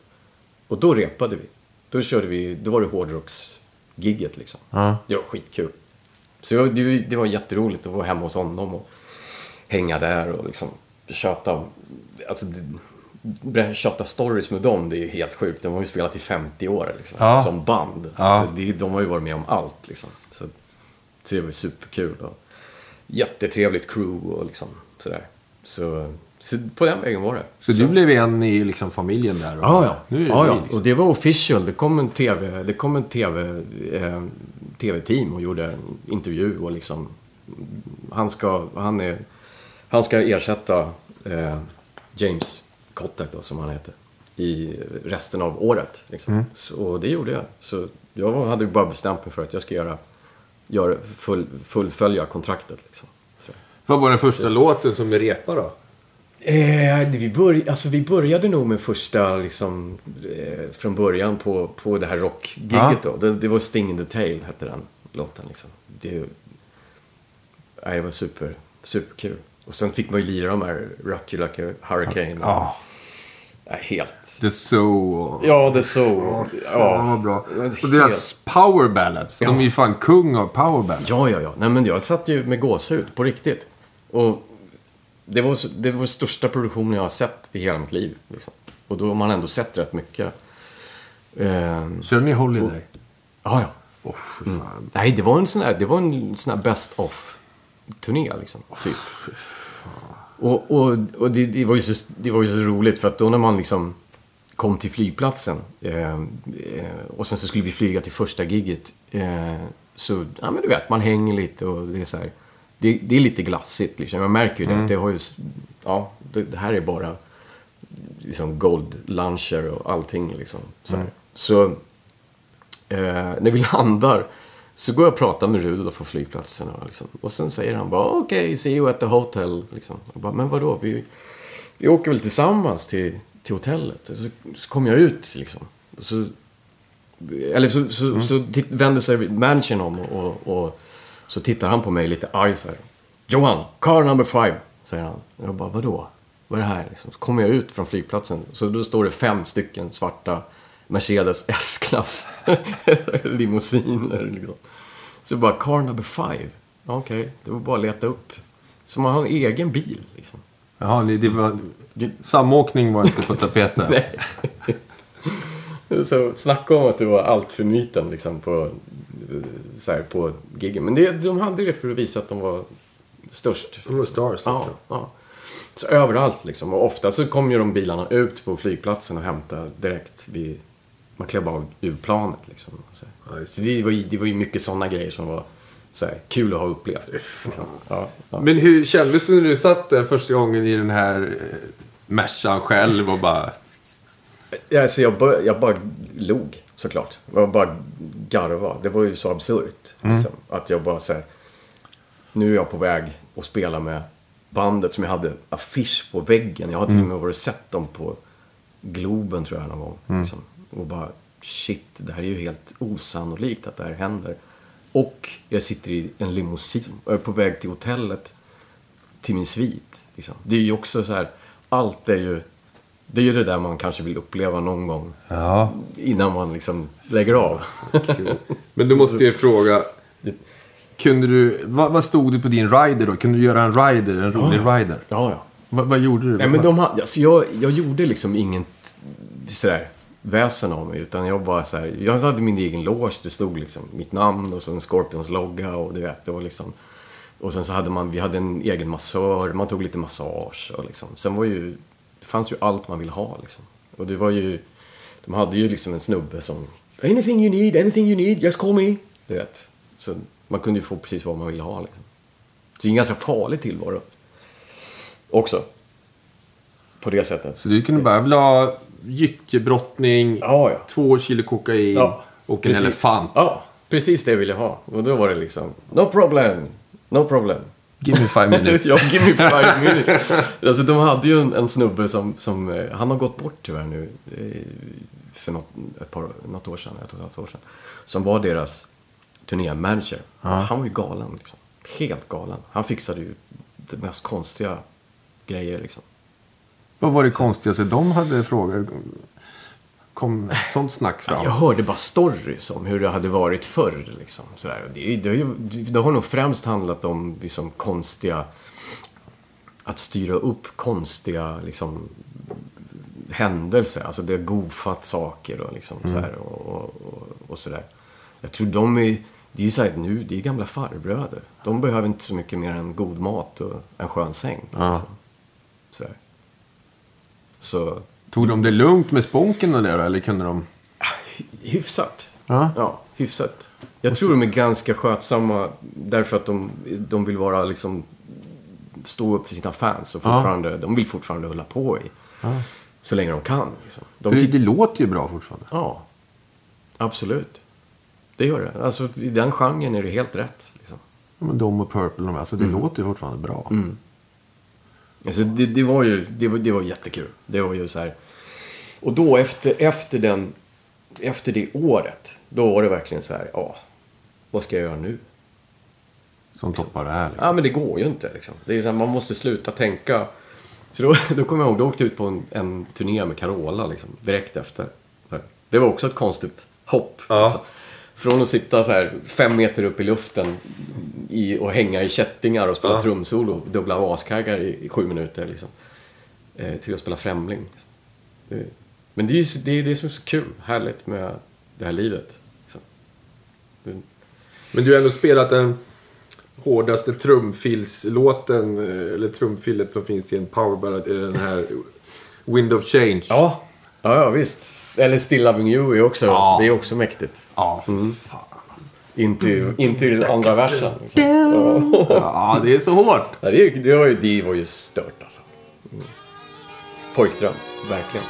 Och då repade vi. Då körde vi, då var det hårdrocksgigget liksom. Ja. Det var skitkul. Så jag, det, det var jätteroligt att vara hemma hos honom och hänga där och liksom tjata. Alltså, det, tjata stories med dem, det är ju helt sjukt. De har ju spelat i 50 år liksom, Ja. som band. Ja. Det, de har ju varit med om allt liksom. Så, så det var superkul. Och jättetrevligt crew och liksom sådär. Så, så på den vägen var det. Så du blev en i liksom familjen där? Och, Ja, ja. Nu är det vi, ja. liksom. Och det var official. Det kom en TV, det kom en TV, eh, TV-team och gjorde en intervju och liksom han ska, han är, han ska ersätta eh, James Kotek då, som han heter i resten av året. Liksom. Mm. Så, och det gjorde jag. Så jag hade bara bestämt mig för att jag ska göra, göra full, fullfölja kontraktet. Liksom. Så. Vad var den första låten som med repa då? Eh, vi, börj alltså, vi började nog med första, liksom, eh, från början på, på det här rockgigget Ja. då. Det, det var Sting in the Tail, hette den låten. Liksom. Det, nej, det var super, superkul. Och sen fick man ju lira de här Rock You Like a Hurricane. Ja. Nej, helt... The So och... Ja, det är så. Ja, vad bra. Och helt- deras power ballads. De Ja. är ju fan kung av power ballads. Ja, ja, ja. Nej, men jag satt ju med gåshud på riktigt. Och det var, det var den största produktionen jag har sett i hela mitt liv. Liksom. Och då har man ändå sett rätt mycket. Ehm, Körde ni Holiday? ja, ja. Åh, fy fan. Nej, det var en sån här, det var en sån här best of-turné liksom. Typ. Och, och, och det, det, var ju så, det var ju så roligt för att då när man liksom kom till flygplatsen eh, eh, och sen så skulle vi flyga till första gigget eh, så, ja men du vet, man hänger lite och det är så här. Det, det är lite glassigt liksom. Jag märker ju det. att Det har ju, ja, det, det här är bara liksom gold luncher och allting liksom. Så, här. så eh, när vi landar så går jag och pratar med Rudolf på flygplatsen. Och, liksom, och sen säger han bara okej, see you at the hotel. Liksom. Jag bara, men vadå? Vi, vi åker väl tillsammans till, till hotellet. Så, så kom jag ut liksom. Så, eller så, så, så titt, vänder sig managern om och, och, och så tittar han på mig lite arg så här. Johan, car number five, säger han. Och jag bara, vadå? Vad är det här? Liksom. Så kommer jag ut från flygplatsen. Så då står det fem stycken svarta Mercedes S-klass limousiner. Liksom. Så bara, car number five. Okej, det var bara att leta upp. Så man har en egen bil. Liksom. Jaha, det var... Samåkning var inte på tapeten. Nej. Så snacka om att det var allt för myten liksom på, så här, på giggen. Men det, de hade det för att visa att de var störst. De var stars liksom. Ja, ja. Så överallt liksom. Och ofta så kom ju de bilarna ut på flygplatsen och hämtade direkt vid... Man klev bara ur planet liksom. Så, Ja, så det, var ju, det var ju mycket sådana grejer som var så här, kul att ha upplevt. Liksom. Ja, ja. Men hur kändes det när du satt där första gången i den här eh, Mercan själv och bara... Ja, alltså jag, bara, jag bara log såklart. Jag bara garva. Det var ju så absurt. Liksom, att jag bara här, Nu är jag på väg att spela med bandet som jag hade affisch på väggen. Jag har till och med varit och sett dem på Globen tror jag någon gång. Liksom. Och bara shit, det här är ju helt osannolikt att det här händer. Och jag sitter i en limousin och är på väg till hotellet till min svit. Liksom. Det är ju också så här, allt är ju, det är ju det där man kanske vill uppleva någon gång Ja. innan man liksom lägger av. Men då måste jag fråga. Kunde du... Vad, vad stod det på din rider då? Kunde du göra en rider? En rolig rider? ja, ja. Vad, vad gjorde du? Nej, men de alltså jag, jag gjorde liksom inget sådär väsen av mig. Utan jag bara så här, jag hade min egen loge. Det stod liksom mitt namn och så en Scorpions logga och du vet, det var liksom. Och sen så hade man, vi hade en egen massör, man tog lite massage och liksom. Sen var ju, det fanns ju allt man ville ha liksom. Och det var ju, de hade ju liksom en snubbe som, anything you need, anything you need, just call me. Du vet. Så man kunde ju få precis vad man ville ha liksom. Så det är en ganska farlig tillvaro. Också. På det sättet. Så du kunde bara, jag vill ha jyckebrottning, Ja, ja. två kilo kokain Ja, och en precis. elefant. Ja, precis det jag ville ha. Och då var det liksom, no problem, no problem. Give me five minutes. ja, give me five minutes. alltså, de hade ju en, en snubbe som, som, eh, han har gått bort tyvärr nu. eh, För något, ett par, något år sedan, ett och ett halvt år sedan. Som var deras turnémanager. Han var ju galen liksom. Helt galen. Han fixade ju det mest konstiga grejer liksom. Vad var det konstigaste de hade frågat? Kom sånt snack fram? Jag hörde bara stories om hur det hade varit förr. Liksom, sådär. Det, det, det har nog främst handlat om liksom, konstiga... Att styra upp konstiga liksom, händelser. Alltså det har goofat saker och, liksom, sådär, och, och, och, och sådär. Jag tror de är... Det är ju såhär nu, det är gamla farbröder. De behöver inte så mycket mer än god mat och en skön säng. Ja. Liksom. Så Tog de det lugnt med sponken och det då, eller kunde de... hyfsat. Ja. Ja, hyfsat. Jag tror de är ganska skötsamma därför att de, de vill vara liksom stå upp för sina fans och fortfarande, de vill fortfarande hålla på i så länge de kan. Liksom. De det, det låter ju bra fortfarande. ja, absolut. Det gör det. Alltså i den genren är det helt rätt. Liksom. Ja, men de och Purple, de, alltså det Mm. låter ju fortfarande bra. Alltså, det, det var ju det var, det var jättekul. Det var ju så här. Och då efter, efter, den, efter det året, då var det verkligen så här, ja, vad ska jag göra nu? Som toppar det här. Liksom. Ja, men det går ju inte. Liksom. Det är så här, man måste sluta tänka. Så då, då kommer jag ihåg, då åkte jag ut på en, en turné med Carola liksom, direkt efter. Det var också ett konstigt hopp. Ja. Alltså, från att sitta så här fem meter upp i luften i, och hänga i kättingar och spela Ja. trumsolo, dubbla askaggar i, i sju minuter. Liksom, eh, till att spela Främling. Det, men det är ju det, är det som är så kul, härligt med det här livet. Liksom. Det, Men du har ändå spelat den hårdaste trumfilslåten, eh, eller trumfillet som finns i en powerballad, eh, den här Wind of Change. Ja, ja, ja visst. Eller Still Loving You är också, Ja. det är också mäktigt. Ja, Mm. fan. In till, in till andra versen. Liksom. ja, det är så hårt. Det, är- det, var ju, det var ju stört alltså. Mm. Pojkdröm, verkligen.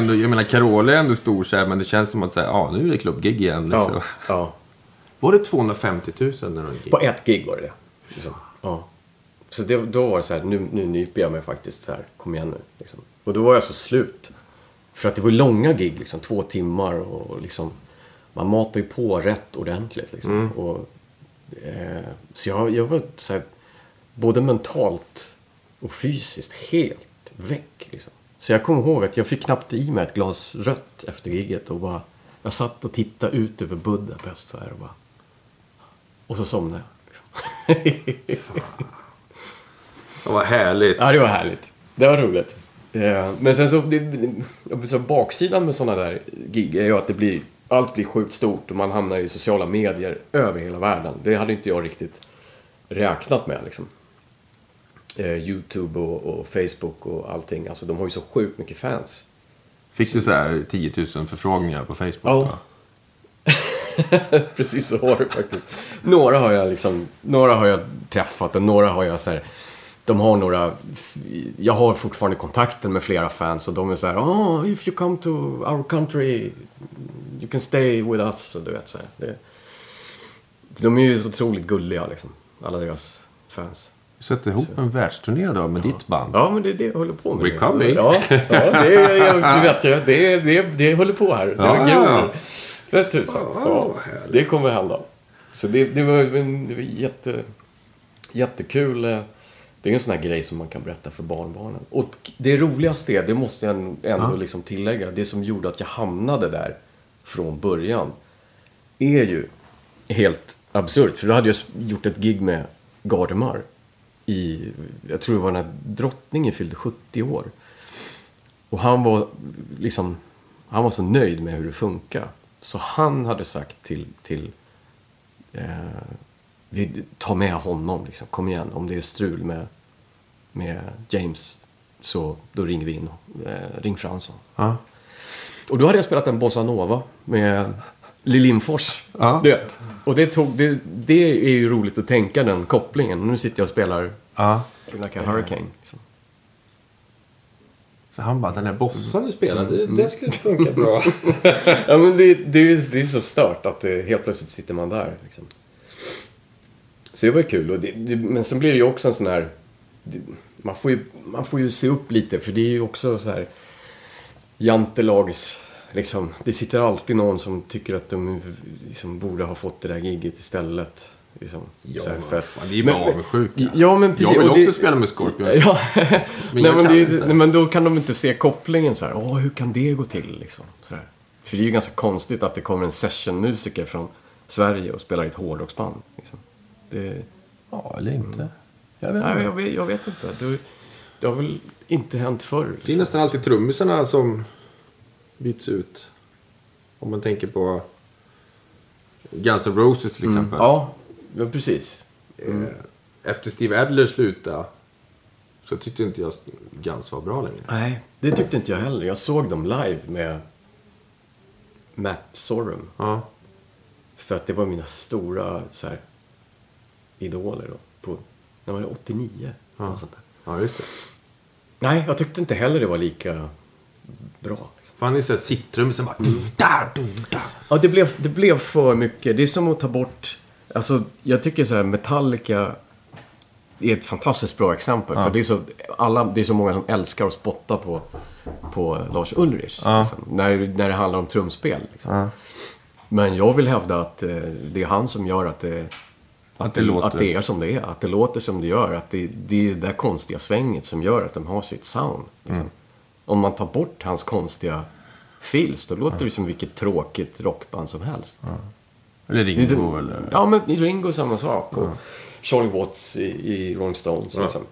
Ändå, jag menar, Carola är ändå stor så här, men det känns som att säga, ja, nu är det klubbgig igen. Liksom. Ja, ja. Var det 250 000 när de gick? På ett gig var det det. Liksom. Ja. Så det, då var det så här, nu, nu nyper jag mig faktiskt så här, kom igen nu. Liksom. Och då var jag så slut. För att det var långa gig, liksom, två timmar och liksom, man matar ju på rätt ordentligt. Liksom. Och, eh, så jag, jag var så här, både mentalt och fysiskt helt väck. Liksom. Så jag kommer ihåg att jag fick knappt i mig ett glas rött efter giget och bara, jag satt och tittade ut över Budapest så här och bara, och så somnade jag. Ja, vad härligt. Ja, det var härligt. Det var roligt. Eh, Men sen så, det, så baksidan med sådana där gig är ju att det blir, allt blir sjukt stort och man hamnar i sociala medier över hela världen. Det hade inte jag riktigt räknat med liksom. Eh, Youtube och, och Facebook och allting. Alltså de har ju så sjukt mycket fans. Fick du så här 10 000 förfrågningar på Facebook? Ja. va? Precis så var det faktiskt. Några har jag liksom, några har jag träffat och några har jag så här, de har några, jag har fortfarande kontakten med flera fans och de är så här, oh, if you come to our country, you can stay with us. Och du vet så här, det, de är ju så otroligt gulliga liksom, alla deras fans. Sätter ihop en världsturné då med ditt band? Ja, men det är det jag håller på med. We're coming. Ja, ja det, jag, du vet ju, det, det, det håller på här. Det Ja, ja, ja. gror. Vet tusan. Ja, det kommer hända. Så det, det, var, en- det var jätte, jättekul. eh, Det är en sån här grej som man kan berätta för barnbarnen. Och det roligaste är, det måste jag ändå Ja. liksom tillägga, det som gjorde att jag hamnade där från början är ju helt absurt. För då hade jag gjort ett gig med Gardemar i, jag tror det var när drottningen fyllde 70 år. Och han var liksom, han var så nöjd med hur det funkar. Så han hade sagt till, till eh, vi, ta med honom liksom, kom igen. Om det är strul med, med James så då ringer vi in, eh, ring Fransson. Ja. Och då hade jag spelat en bossa-nova med Lill Lindfors. Ja. Du vet. Och det, tog, det, det är ju roligt att tänka den kopplingen. Nu sitter jag och spelar ja. Like a Hurricane. Liksom. Så han bara, den här bossan du spelade, det, det skulle funka bra. Ja, men det, det, är, ju- det är så stört att det, helt plötsligt sitter man där. Liksom. Så det var ju kul. Och det, det, men sen blir det ju också en sån här... Man, får ju, man får ju se upp lite, för det är ju också så här... Jantelags... Liksom, det sitter alltid någon som tycker att de liksom, borde ha fått det där giget istället. Liksom, Ja, så här, för att- fan, det är bara avundsjuka. Ja, men precis. Jag vill och det- också spela med Scorpions. Ja, Men nej, men, det, nej, men då kan de inte se kopplingen så här. Åh, hur kan det gå till liksom? Så här. För det är ju ganska konstigt att det kommer en sessionmusiker från Sverige och spelar i ett hårdrocksband. Liksom. Det, Ja, eller inte. Jag vet nej, inte. jag, vet, jag vet inte. Det, det har väl inte hänt förr. Det är Liksom. nästan alltid trummisarna som byts ut. Om man tänker på Guns N' Roses till exempel. Ja, ja, precis. Eh, Efter Steve Adler slutade så tyckte inte jag Guns var bra längre. Nej, det tyckte inte jag heller. Jag såg dem live med Matt Sorum. Ja. För att det var mina stora så här, idoler då. På, när var det 89? Ja. Sånt där. ja, just det. Nej, jag tyckte inte heller det var lika bra. Liksom. För han är såhär sittrum som bara... Där. Ja, det blev, det blev för mycket. Det är som att ta bort... Alltså, jag tycker så här, Metallica är ett fantastiskt bra exempel. För det är, så, alla, det är så många som älskar att spotta på, på Lars Ulrich. Ja. Liksom, när, när det handlar om trumspel. Liksom. Ja. Men jag vill hävda att eh, det är han som gör att det, att, det det, låter. att det är som det är. Att det låter som det gör. Att det, det är det där konstiga svänget som gör att de har sitt sound. Liksom. Mm. Om man tar bort hans konstiga fills, då låter det som vilket tråkigt rockband som helst. Eller Det Ringo eller... Ja, men Ringo samma sak. Och Charlie Watts i, i Rolling Stones. Liksom.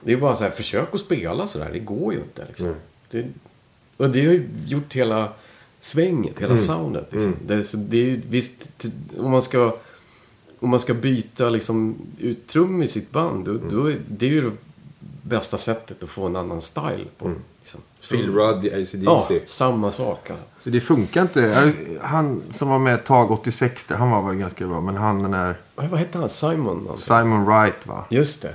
Det är bara så här, försök att spela så där. Det går ju inte. Liksom. Det, och det har ju gjort hela svänget, hela soundet. Liksom. Det, är så, det är visst, om man ska, om man ska byta liksom, ut trum i sitt band, då, då är det är ju det bästa sättet att få en annan style på. Phil Rudd i AC/DC. Ja, samma sak alltså. Så det funkar inte. Jag- Han som var med ett tag 86, där, han var väl ganska bra. Men han den där Vad hette han? Simon? någonting? Simon Wright va? Just det.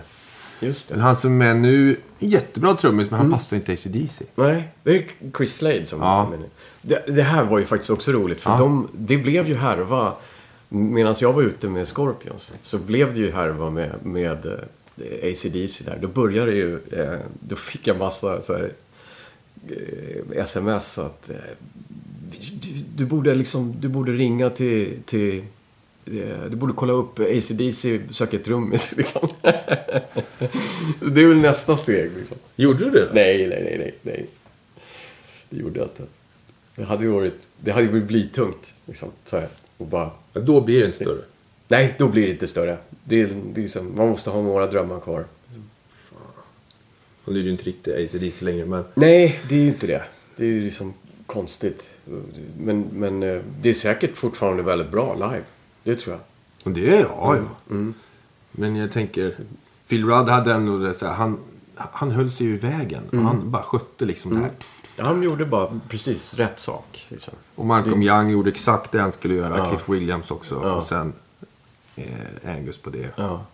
Just det. Men han som är nu, jättebra trummis men han passar inte AC/DC. Nej, det är Chris Slade som Ja. det, det här var ju faktiskt också roligt. För Ja. de, det blev ju härva. Medan jag var ute med Scorpions så blev det ju härva med, med eh, AC/DC där. Då började ju... Eh, då fick jag massa så här, sms att eh, du, du borde liksom... Du borde ringa till... till eh, du borde kolla upp AC/DC söker trummis liksom. det är väl nästa steg liksom. Gjorde du det? Nej, nej, nej, nej, nej. Det gjorde jag inte. Det hade ju varit, det hade ju blivit tungt. Liksom, så här, och bara, Ja, Då blir det inte större. nej, då blir det inte större. Det är, det är som, man måste ha några drömmar kvar. Och nu är det ju inte riktigt AC/DC längre, men... Nej, det är ju inte det. Det är ju liksom konstigt. Men, men eh, det är säkert fortfarande väldigt bra live. Det tror jag. Och det är ja, ja. Men jag tänker, Phil Rudd hade ändå det så här, han, han höll sig ju i vägen. Och han bara skötte liksom det här. Han gjorde bara precis rätt sak. Liksom. Och Malcolm Young gjorde exakt det han skulle göra. Ja. Cliff Williams också. Ja. Och sen eh, Angus på det. Ja.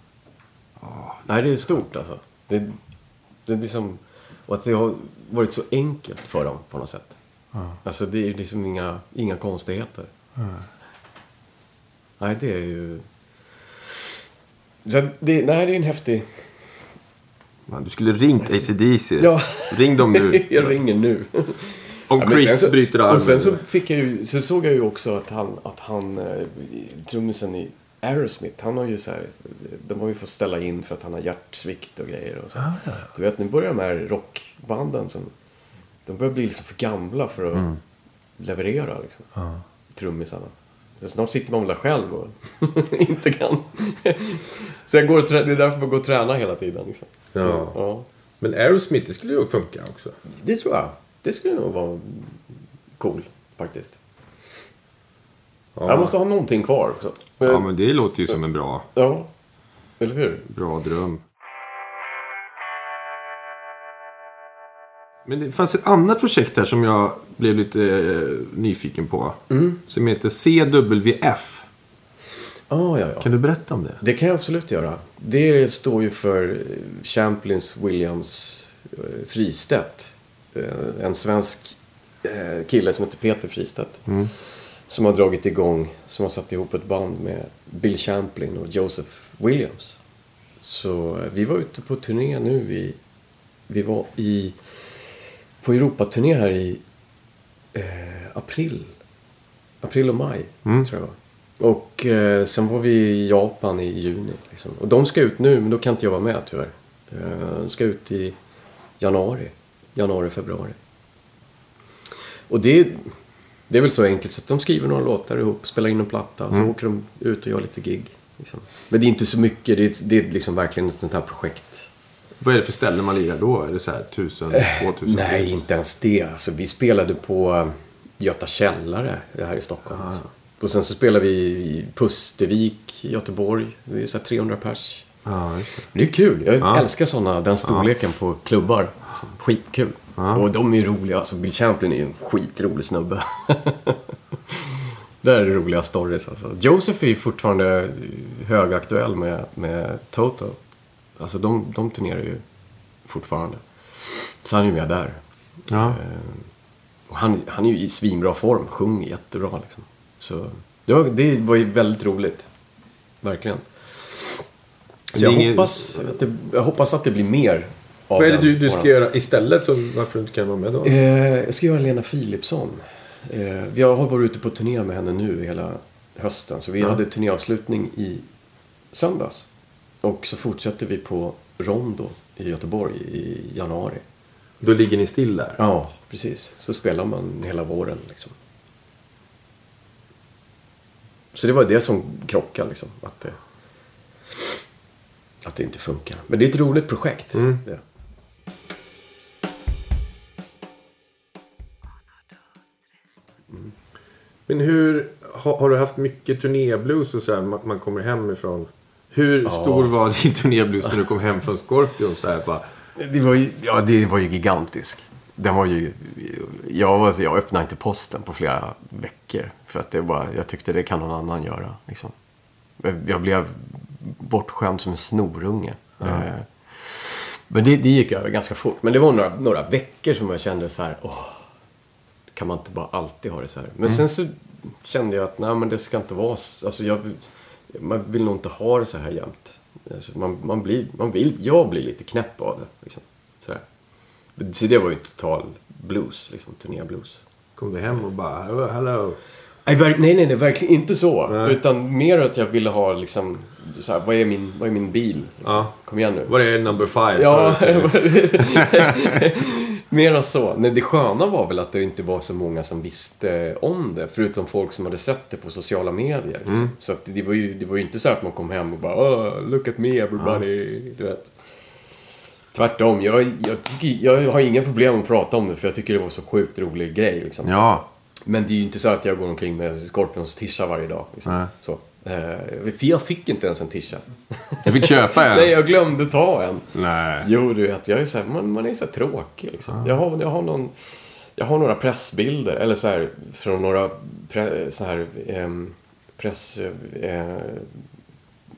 Nej, det är stort alltså. Det, det är liksom... Och att det har varit så enkelt för dem på något sätt. Alltså det är ju liksom inga, inga konstigheter. Nej, det är ju... Så det, nej, det är en häftig... Man, du skulle ringt ACDC. Ja. Ring dem nu. jag ringer nu. Om Ja, Chris så, bryter armen. Och sen så, fick jag ju, så såg jag ju också att han, att han eh, trummisen i Aerosmith, han har ju så här, de har ju fått ställa in för att han har hjärtsvikt och grejer och så. Du vet, nu börjar de här rockbanden som, de börjar bli liksom för gamla för att Mm. leverera liksom. Trummisarna. Så snart sitter man väl där själv och inte kan. så jag går och det är därför man går och tränar hela tiden. Liksom. Ja. ja. Men Aerosmith, det skulle ju funka också. Det tror jag. Det skulle nog vara cool faktiskt. Ja. Jag måste ha någonting kvar också. Men, Ja, men det låter ju som en bra, ja, eller hur? bra dröm. Men det fanns ett annat projekt här som jag blev lite eh, nyfiken på. Mm. Som heter CWF. Ah, ja, ja. Kan du berätta om det? Det kan jag absolut göra. Det står ju för Champlins Williams eh, Fristedt. Eh, En svensk eh, kille som heter Peter Fristedt. Som har dragit igång, som har satt ihop ett band med Bill Champlin och Joseph Williams. Så eh, vi var ute på turné nu i... Vi var i... På Europaturné här i eh, april. April och maj, tror jag var. Och eh, sen var vi i Japan i juni. Liksom. Och de ska ut nu, men då kan inte jag vara med tyvärr. Eh, de ska ut i januari. Januari, februari. Och det, det är väl så enkelt så att de skriver några låtar ihop, spelar in en platta och så åker de ut och gör lite gig. Liksom. Men det är inte så mycket, det är, det är liksom verkligen ett sånt här projekt. Vad är det för ställen man lirar då? Är det så här 1000, 2000? Nej, inte ens det. Alltså, vi spelade på eh, Göta källare här i Stockholm. Alltså. Och sen så spelade vi i Pustervik i Göteborg. Det är så här 300 pers. Just det. Det är kul. Jag Ja. älskar såna, den storleken på klubbar. Alltså, skitkul. Och de är ju roliga. Alltså, Bill Champlin är ju en skitrolig snubbe. Där är det roliga stories alltså. Joseph är ju fortfarande högaktuell med, med Toto. Alltså de, de turnerar ju fortfarande. Så han är ju med där. Ja. Och han, han är ju i svinbra form, sjunger jättebra liksom. Så det var, det var ju väldigt roligt. Verkligen. Så jag, ingen- hoppas att det, jag hoppas att det blir mer Vad är det du, du ska våran. göra istället? Så varför du inte kan vara med då? Eh, jag ska göra Lena Philipsson. Eh, vi har varit ute på turné med henne nu hela hösten. Så vi hade turnéavslutning i söndags. Och så fortsätter vi på Rondo i Göteborg i januari. Då ligger ni still där? Ja, precis. Så spelar man hela våren liksom. Så det var det som krockade liksom. Att det, att det inte funkar. Men det är ett roligt projekt. Det. Men hur, har, har du haft mycket turnéblues och så här, man, man kommer hem ifrån? Hur stor var din turnéblues när du kom hem från Scorpion? Så här, bara, Det var ju, ja, det var ju gigantisk. Den var ju, jag, var, jag öppnade inte posten på flera veckor. För att det var, jag tyckte det kan någon annan göra. Liksom. Jag blev bortskämd som en snorunge. Eh, Men det, det gick över ganska fort. Men det var några, några veckor som jag kände så här, åh, kan man inte bara alltid ha det så här? Men sen så kände jag att nej, men det ska inte vara så. Alltså, jag, man vill nog inte ha det så här jämt. Alltså, man, man blir, man vill, jag blir lite knäpp av det. Liksom. Så, så det var ju total blues, liksom, turnéblues. kom du hem och bara, "Hello, hello. Nej, nej, nej, verkligen inte så. Nej. Utan mer att jag ville ha liksom, så här, vad, är min, vad är min bil? Liksom. Ja. Kom igen nu. Var är number five? Ja, mera så. Nej, det sköna var väl att det inte var så många som visste om det. Förutom folk som hade sett det på sociala medier. Mm. Så att det, var ju, det var ju inte så att man kom hem och bara oh, look at me everybody. Du vet. Tvärtom, jag, jag, tycker, jag har inga problem att prata om det för jag tycker det var så sjukt rolig grej. Liksom. ja. Men det är ju inte så att jag går omkring med Scorpions tisha varje dag. Liksom. Så. Eh, för jag fick inte ens en tisha. Jag fick köpa en. Nej, jag glömde ta en. Nej. Jo, du vet, jag är så här, man, man är så här tråkig liksom. Jag, har, jag har någon... Jag har några pressbilder, eller så här, från några pre, så här, ehm, press... Eh,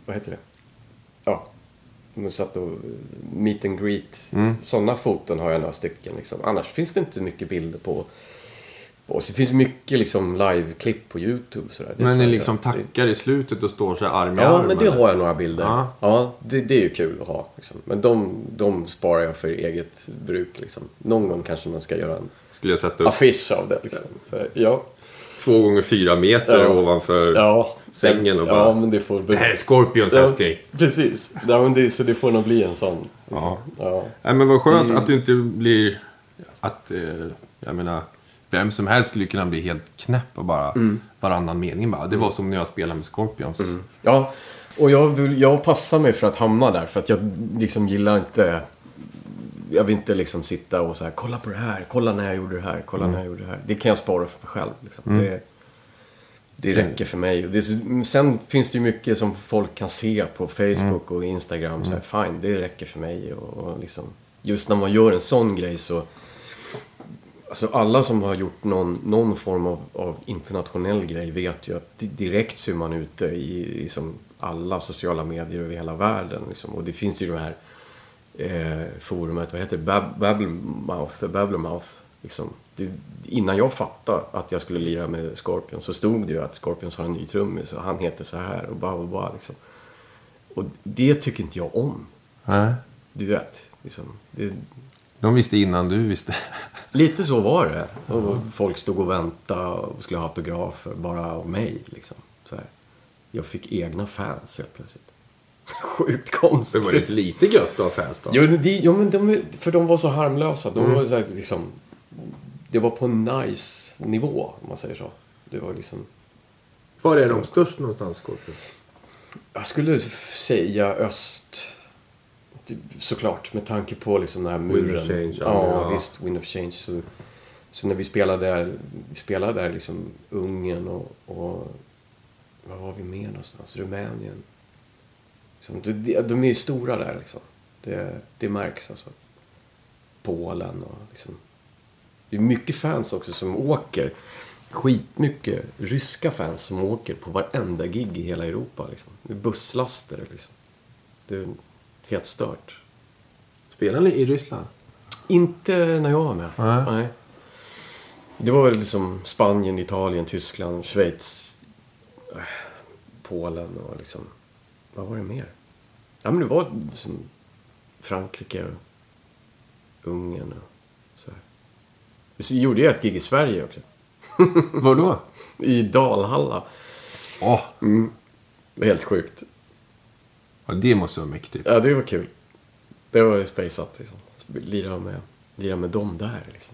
vad heter det? Ja, de satt och meet and greet. Mm. Sådana foton har jag några stycken. Liksom. Annars finns det inte mycket bilder på... Och så finns det mycket liksom, live-klipp på YouTube. Sådär. Det Men ni jag liksom inte. tackar i slutet och står så arm i Ja, arm? men det eller? har jag några bilder. Ja. Ja, det, det är ju kul att ha. Liksom. Men de, de sparar jag för eget bruk. Liksom. Någon gång kanske man ska göra en Skulle jag sätta upp affisch av det. Liksom. Så, ja. två gånger fyra meter Ja. ovanför Ja. sängen och bara... Ja, men det får... Det här är Scorpions ja, älskling. Precis. Ja, men det, så det får nog bli en sån. Ja. Ja. Nej men vad skönt Det- att du inte blir... Att, eh, jag menar, vem som helst skulle kunna bli helt knäpp och bara varannan mening bara. Det var som när jag spelade med Scorpions. Ja, och jag, vill, jag passar mig för att hamna där. För att jag liksom gillar inte... Jag vill inte liksom sitta och så här, kolla på det här, kolla när jag gjorde det här, kolla när jag gjorde det här. Det kan jag spara för mig själv. Liksom. Det, det räcker för mig. Det, sen finns det ju mycket som folk kan se på Facebook och Instagram. Så här, fine, det räcker för mig. Och, och liksom, just när man gör en sån grej så... Alltså alla som har gjort någon, någon form av, av internationell grej vet ju att di- direkt så är man ute i, i som alla sociala medier över hela världen. Liksom. Och det finns ju det här eh, forumet, vad heter det? Bab- Babblemouth. Babblemouth liksom. det, innan jag fattade att jag skulle lira med Scorpion så stod det ju att Scorpions har en ny trummis och han heter så här och bara, bara liksom. Och det tycker inte jag om. Nej. Du vet. Liksom, det, De visste innan du visste. Lite så var det. Och folk stod och väntade och skulle ha autografer bara av mig. Liksom. Så här. Jag fick egna fans helt plötsligt. Sjukt Det konstigt. var lite, lite gött av fans då. Jo, men de, jo, men de, för de var så harmlösa. De var så här, liksom, det var på en nice nivå, om man säger så. Det var liksom... Var är de störst någonstans, Scorpions? Jag skulle säga öst. Såklart, med tanke på liksom den här muren. Wind of change, ja, ja, visst. Wind of change. Så, så när vi spelade där, vi spelade där liksom Ungern och, och var var vi mer någonstans? Rumänien. Liksom, de, de, är stora där liksom. Det, det märks alltså. Polen och liksom. Det är mycket fans också som åker. Skitmycket ryska fans som åker på varenda gig i hela Europa. Liksom. Det är busslaster liksom. Det helt stört. Spelar ni i Ryssland? Inte när jag var med. Nej. Det var väl liksom Spanien, Italien, Tyskland, Schweiz, eh, Polen och liksom... Vad var det mer? Ja, men det var liksom Frankrike och Ungern och så här. Vi gjorde ju ett gig i Sverige också. Var då? I Dalhalla. Åh, Det var helt sjukt. Ja, det måste vara mäktigt. Ja, det var kul. Det var ju spejsat liksom. Lira med, lira med dem där liksom.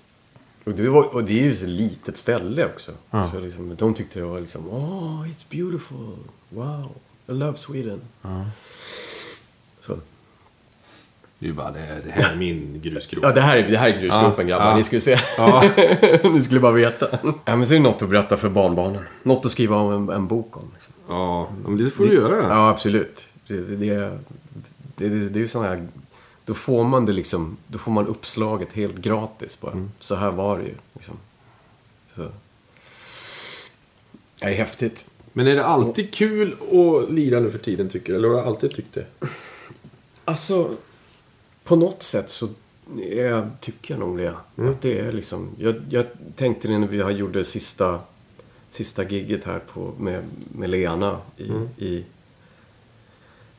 Och det, var, och det är ju så litet ställe också. Ja. Så liksom, de tyckte det var liksom, oh, it's beautiful. Wow, I love Sweden. Så. Det är bara, det, det här är min grusgrop. Ja, det här är, det här är grusgropen Ja, grabbar. ja. Ni skulle se. Ja. Ni skulle bara veta. Ja, men så är det något att berätta för barnbarnen. Något att skriva om en, en bok om. Liksom. Ja, men det får du göra. Ja, absolut. Det, det, det, det, är ju sådana här... Då får man det liksom... Då får man uppslaget helt gratis bara. Så här var det ju. Liksom. Så. Det är häftigt. Men är det alltid kul att lira nu för tiden tycker du? Eller har du alltid tyckt det? Alltså, på något sätt så är, tycker jag nog det. Att det är liksom, jag, jag tänkte det när vi gjorde sista, sista gigget här på, med, med Lena i, i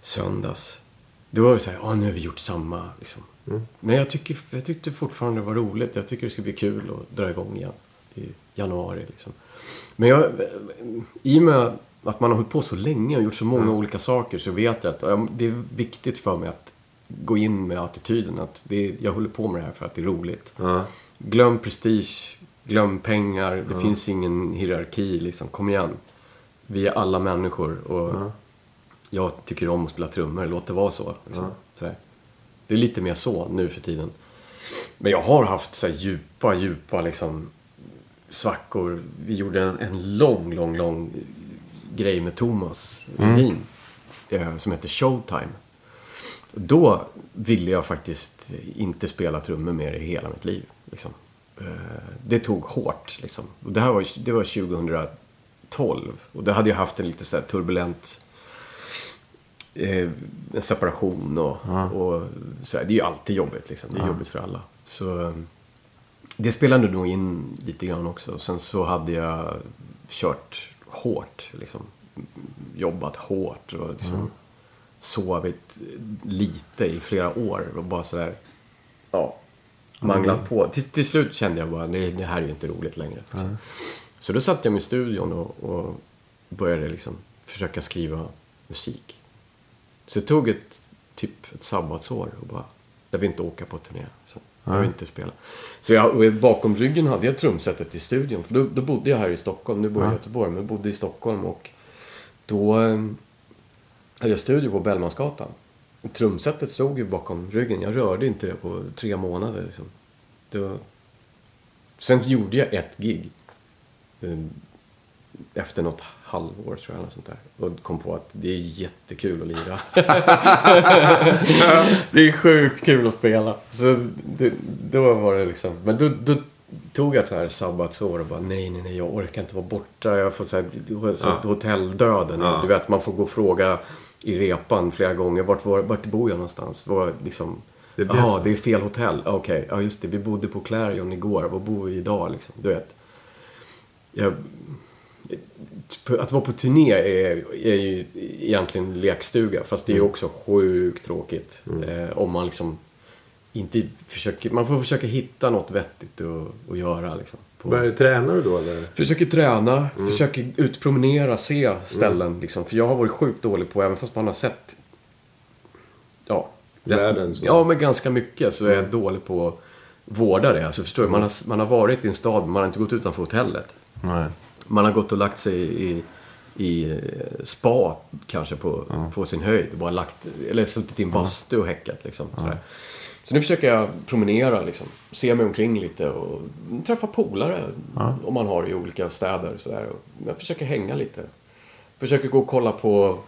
söndags. Då var det så här, ja nu har vi gjort samma. Liksom. Men jag, tycker, jag tyckte fortfarande det var roligt. Jag tycker det ska bli kul att dra igång igen i januari. Liksom. Men jag, i och med att man har hållit på så länge och gjort så många olika saker så vet jag att det är viktigt för mig att gå in med attityden att det jag håller på med det här för att det är roligt. Ja. Glöm prestige, glöm pengar, det finns ingen hierarki liksom. Kom igen. Vi är alla människor och jag tycker om att spela trummor, låt det vara så. Liksom. så här. Det är lite mer så nu för tiden. Men jag har haft så här djupa, djupa liksom svackor. Vi gjorde en, en lång, lång, lång grej med Thomas Ledin. Eh, som heter Showtime. Då ville jag faktiskt inte spela trummor mer i hela mitt liv. Liksom. eh, det tog hårt liksom. Och det här var, det var 2012. Och det hade jag haft en lite så här turbulent eh, en separation och, och så här. Det är ju alltid jobbigt liksom. Det är jobbigt för alla. Så eh, det spelade nog in lite grann också. Sen så hade jag kört hårt liksom. Jobbat hårt och liksom sovit lite i flera år och bara sådär, ja, manglat på. Till, till slut kände jag bara, nej, det här är ju inte roligt längre. Så, så då satt jag mig i studion och, och började liksom försöka skriva musik. Så det tog ett, typ ett sabbatsår och bara, jag vill inte åka på turné. Så, jag vill inte spela. Så jag, bakom ryggen hade jag trumsetet i studion. För då, då bodde jag här i Stockholm. Nu bor jag i Göteborg, men bodde i Stockholm. Och då eh, hade jag studio på Bellmansgatan. Trumsetet stod ju bakom ryggen. Jag rörde inte det på tre månader. Liksom. Var... Sen gjorde jag ett gig. Efter något halvår tror jag. Eller sånt där. Och kom på att det är jättekul att lira. det är sjukt kul att spela. Så det, då var det liksom. Men då, då tog jag så här sabbatsår och bara nej, nej, nej, jag orkar inte vara borta. Jag får så här, så hotelldöden. Ja. Du vet, man får gå och fråga i repan flera gånger. Vart, var, vart bor jag någonstans? Var, liksom, Det blir- Jaha, det är fel hotell. Okej, ja just det. Vi bodde på Clarion igår. Var bor vi idag liksom? Du vet. Jag, att vara på turné är, är ju egentligen lekstuga. Fast det är ju också sjukt tråkigt. Eh, om man liksom inte försöker... Man får försöka hitta något vettigt att, att göra liksom. På, tränar du då eller? Försöker träna, Mm. försöker utpromenera, se ställen liksom. För jag har varit sjukt dålig på, även fast man har sett... Ja. Världen, så. Ja, men ganska mycket så är jag dålig på att vårda det. Alltså förstår du? Man har, man har varit i en stad, men man har inte gått utanför hotellet. Nej. Man har gått och lagt sig i, i eh, spa kanske på, på sin höjd. Bara lagt, eller suttit i en bastu och häckat liksom. sådär. Så nu försöker jag promenera liksom. Se mig omkring lite och träffa polare. Om man har i olika städer sådär. Och Jag försöker hänga lite. Försöker gå och kolla på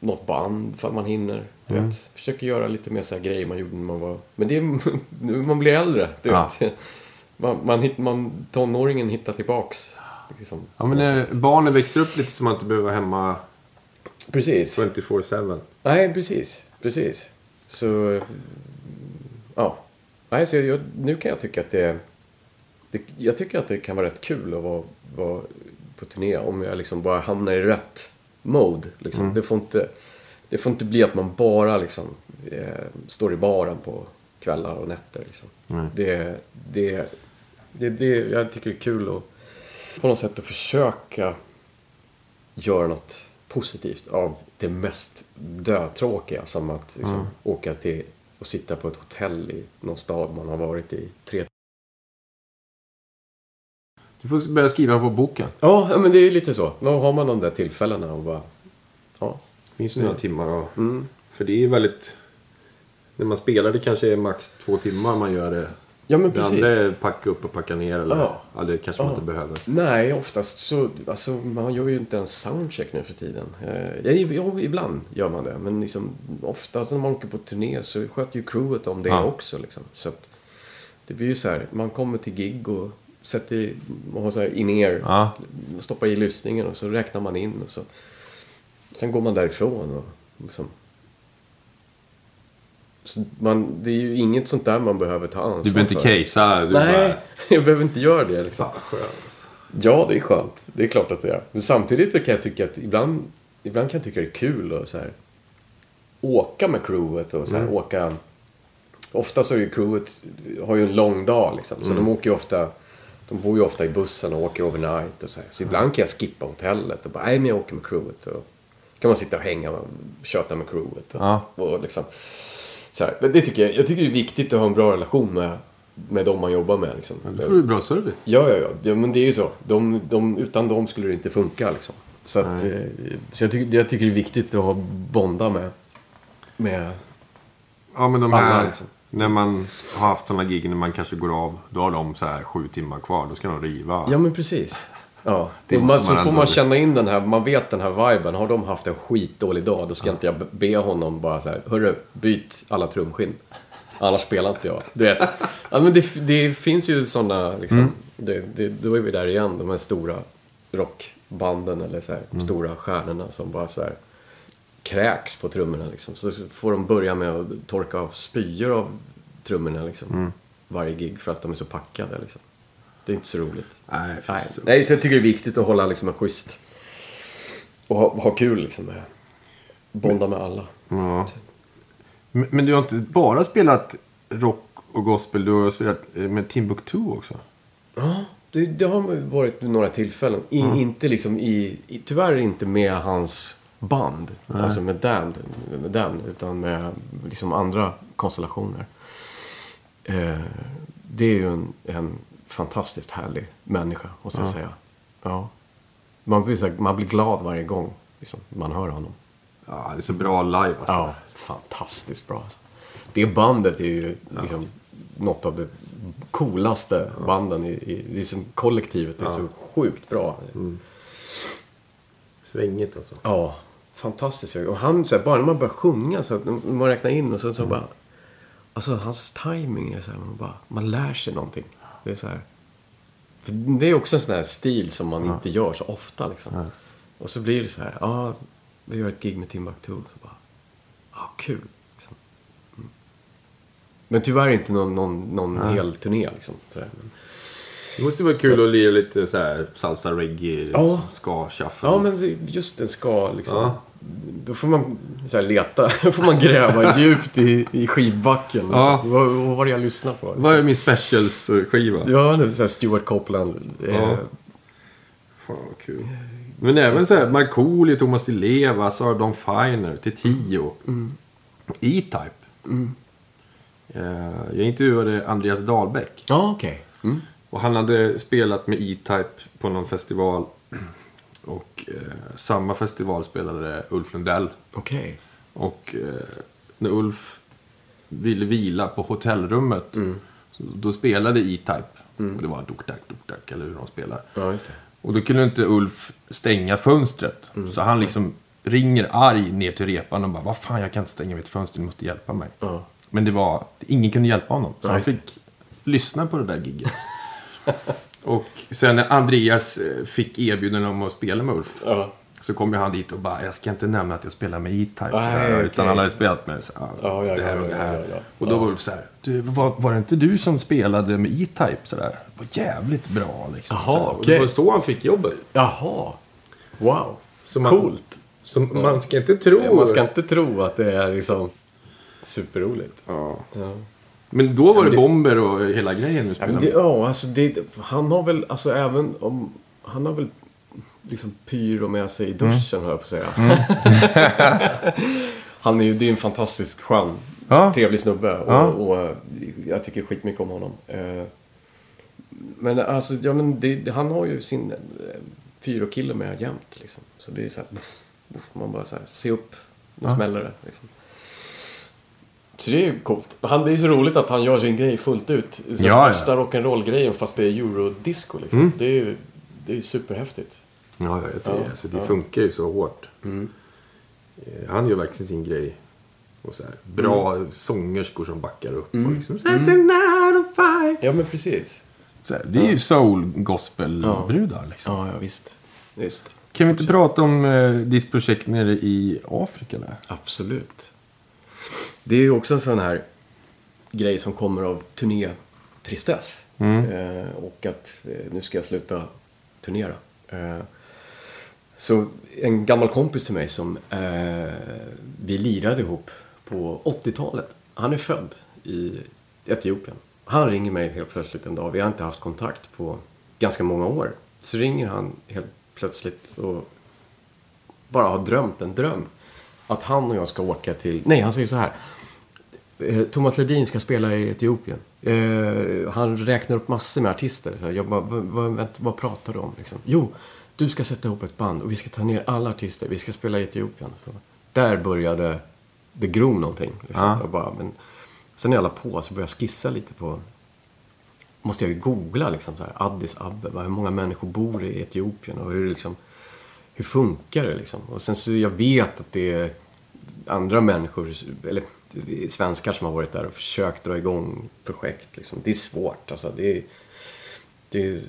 något band för att man hinner. Du vet. Försöker göra lite mer så här grejer man gjorde när man var... Men det är nu man blir äldre. Du Ja. vet. Man, man, man, tonåringen hittar tillbaks. Liksom, Ja, men när barnen växer upp lite så man inte behöver vara hemma Precis. 24-7. Nej, precis. Precis. Så... eh, Ja. Nej, så jag, nu kan jag tycka att det, det... Jag tycker att det kan vara rätt kul att vara, vara på turné om jag liksom bara hamnar i rätt mode. Liksom. Det, får inte, det får inte bli att man bara liksom, eh, står i baren på kvällar och nätter. Liksom. Nej. Det, det, det, det, jag tycker det är kul att på något sätt att försöka göra något positivt av det mest dötråkiga som att liksom, åka till och sitta på ett hotell i någon stad man har varit i tre Du får börja skriva på boken. Ja, men det är lite så. Då har man de där tillfällena och bara... Ja. Finns några timmar och... Mm. För det är ju väldigt... När man spelar det kanske är max två timmar man gör det. Ja, men Det precis. andra är packa upp och packa ner eller... Ja. Ja, det kanske man Ja. inte behöver. Nej, oftast så... Alltså, man gör ju inte en soundcheck nu för tiden. Eh, ja, ibland gör man det. Men liksom, oftast när man åker på turné så sköter ju crewet om det Ja. också. Liksom. Så att, det blir ju så här, man kommer till gig och sätter man har så här in-ear, Ja. stoppar i lyssningen och så räknar man in och så... Sen går man därifrån och liksom... Man, det är ju inget sånt där man behöver ta ansvar Du behöver inte casea. Nej, bara... jag behöver inte göra det liksom. Fan, skönt. Ja, det är skönt. Det är klart att det är. Men samtidigt kan jag tycka att ibland, ibland kan jag tycka det är kul att så här, åka med crewet och så här, åka... Ofta så är ju crewet, har ju en lång dag liksom. Så de åker ju ofta, de bor ju ofta i bussen och åker overnight och så här. Så ibland kan jag skippa hotellet och bara, nej men jag åker med crewet. Och kan man sitta och hänga och köta med crewet. Och, Ja. och liksom, så här. Men det tycker jag, jag tycker det är viktigt att ha en bra relation med, med de man jobbar med. Liksom. Då får du bra service. Ja, ja, ja. ja men det är ju så. De, de, utan dem skulle det inte funka liksom. Så, att, eh, så jag, tycker, jag tycker det är viktigt att ha bonda med, med Ja, men de Alla, här... liksom. När man har haft sådana gig när man kanske går av. Då har de så här sju timmar kvar. Då ska de riva. Ja, men precis. Ja, Det man, så man får man känna in den här, man vet den här viben. Har de haft en skitdålig dag, då ska inte jag be honom bara så här, hörru, byt alla trumskinn. Annars spelar inte jag. Det, ja, men det, det finns ju sådana, liksom, det, det, då är vi där igen, de här stora rockbanden eller så här, stora stjärnorna som bara så här kräks på trummorna liksom. Så får de börja med att torka av spyor av trummorna liksom. Varje gig för att de är så packade liksom. Det är inte så roligt. Nej, Nej, så- Nej så jag tycker det är viktigt att hålla liksom en schysst... Och ha, ha kul liksom med... Bonda med alla. Ja. Men, men du har inte bara spelat rock och gospel, du har spelat eh, med Timbuktu också. Ja, det, det har varit några tillfällen. I, Inte liksom i, i... Tyvärr inte med hans band. Alltså med Damned. Med Damned utan med liksom andra konstellationer. Eh, det är ju en, en fantastiskt härlig människa, måste jag säga. Ja. Man blir, så här, man blir glad varje gång liksom, man hör honom. Ja, det är så bra live alltså. Ja, fantastiskt bra. Alltså. Det bandet är ju liksom något av det coolaste banden i, i det är som kollektivet. Det är så sjukt bra. Svängigt alltså. Ja, fantastiskt. Och han, så här, bara när man börjar sjunga så att man räknar in och så, så bara... Alltså hans timing är så här, man bara, man lär sig någonting. Det är så här. Det är också en sån här stil som man inte gör så ofta liksom. Och så blir det så här, ja, vi gör ett gig med Timbuktu. Så bara, ja, kul. Liksom. Mm. Men tyvärr inte någon, någon, någon hel turné liksom. Så där. Men, Det måste vara kul att lira lite så här salsa reggae, Ja. ska shuffle. Ja, men just en ska liksom. Ja. Då får man så här, leta. Då får man gräva djupt i, i skivbacken. Liksom. Ja. Vad, vad var det jag lyssnade på? Vad är min specials-skiva? Ja, det är så här Stuart Copeland. Ja. Eh, Fan vad kul. Men även så här Markoolio, Thomas Di Leva, Sara Dawn Finer, Tio. E-Type. Eh, Jag intervjuade Andreas Dahlbäck. ja, okej. Mm. Och han hade spelat med E-Type på någon festival. Och eh, samma festival spelade Ulf Lundell. Okej. Och eh, när Ulf ville vila på hotellrummet. Så, då spelade E-Type. Och det var duk-dack, duk-dack eller hur de spelar. Ja, just det. Och då kunde inte Ulf stänga fönstret. Så han liksom ringer arg ner till repan och bara Vad fan jag kan inte stänga mitt fönster, ni måste hjälpa mig. Ja. Men det var, ingen kunde hjälpa honom. Så Nej, han fick lyssna på det där gigget. och sen när Andreas eh, fick erbjudande om att spela med Ulf. Ja. Så kom han dit och bara, jag ska inte nämna att jag spelar med E-Type. Nej, Utan han hade spelat med så, ah, Ja, ja, det här och det här. Och då var Ulf så här, du, var, var det inte du som spelade med E-Type sådär? Det var jävligt bra liksom. Jaha. Och okej. Det var så han fick jobbet. Jaha. Wow. Så man- Coolt. Så man ska inte tro... Man ska inte tro att det är liksom superroligt. Ja. Ja. Men då var det det- bomber och hela grejen du Ja, spelade det, ja, alltså det, han har väl, alltså även om, han har väl liksom pyro med sig i duschen, höll jag på att säga. han är ju, det är en fantastisk skön, Ja. trevlig snubbe och, Ja. och jag tycker skitmycket om honom. Eh, Men alltså, ja men det, han har ju sin eh, pyrokille med jämt liksom. Så det är så här, man bara så här, se upp, nu smäller det. Liksom. Så det är ju coolt. Han, det är så roligt att han gör sin grej fullt ut. Så Ja, ja. Värsta rock'n'roll-grejen fast det är eurodisco liksom. Det är ju det är superhäftigt. Ja, ja, jag tycker, Ja, alltså, det ja. Mm. funkar ju så hårt. Eh, Han gör verkligen sin grej. Och så här, bra Mm. sångerskor som backar upp. Och liksom, Set the night on fire. Ja men precis. Så här, det är ju soul gospel-brudar liksom. Ja, ja visst. Visst. Kan vi inte prata om eh, ditt projekt nere i Afrika där? Absolut. Det är ju också en sån här grej som kommer av turnétristess. Eh, och att eh, nu ska jag sluta turnera. Eh, så en gammal kompis till mig som eh, vi lirade ihop på 80-talet. Han är född i Etiopien. Han ringer mig helt plötsligt en dag. Vi har inte haft kontakt på ganska många år. Så ringer han helt plötsligt och bara har drömt en dröm. Att han och jag ska åka till... Nej, han säger så här. Eh, Thomas Ledin ska spela i Etiopien. Eh, han räknar upp massor med artister. Så jag bara, vad, vad, pratar du om? Liksom? Jo, du ska sätta ihop ett band och vi ska ta ner alla artister. Vi ska spela i Etiopien. Så där började det gro någonting. Liksom. Ja. Jag bara, men... Sen när jag la på så började jag skissa lite på... Måste jag ju googla liksom så här, Addis Abeba. Hur många människor bor i Etiopien och hur liksom... Hur funkar det liksom? Och sen så jag vet att det är andra människor, eller är svenskar som har varit där och försökt dra igång projekt. Liksom. Det är svårt. Alltså, det, är, det är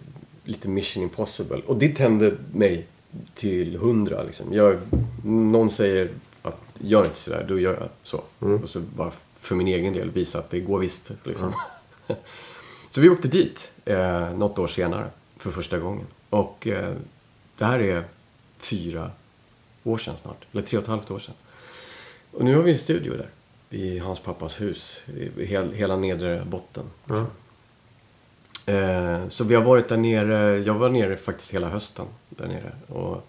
lite mission impossible. Och det tände mig till hundra. Liksom. Jag, någon säger att gör inte sådär, då gör jag så. Och så bara för min egen del visa att det går visst. Liksom. så vi åkte dit eh, något år senare för första gången. Och eh, det här är fyra år sedan snart. Eller tre och ett halvt år sedan. Och nu har vi en studio där. I hans pappas hus. Hel, hela nedre botten. liksom. Eh, så vi har varit där nere. Jag var nere faktiskt hela hösten. Där nere. Och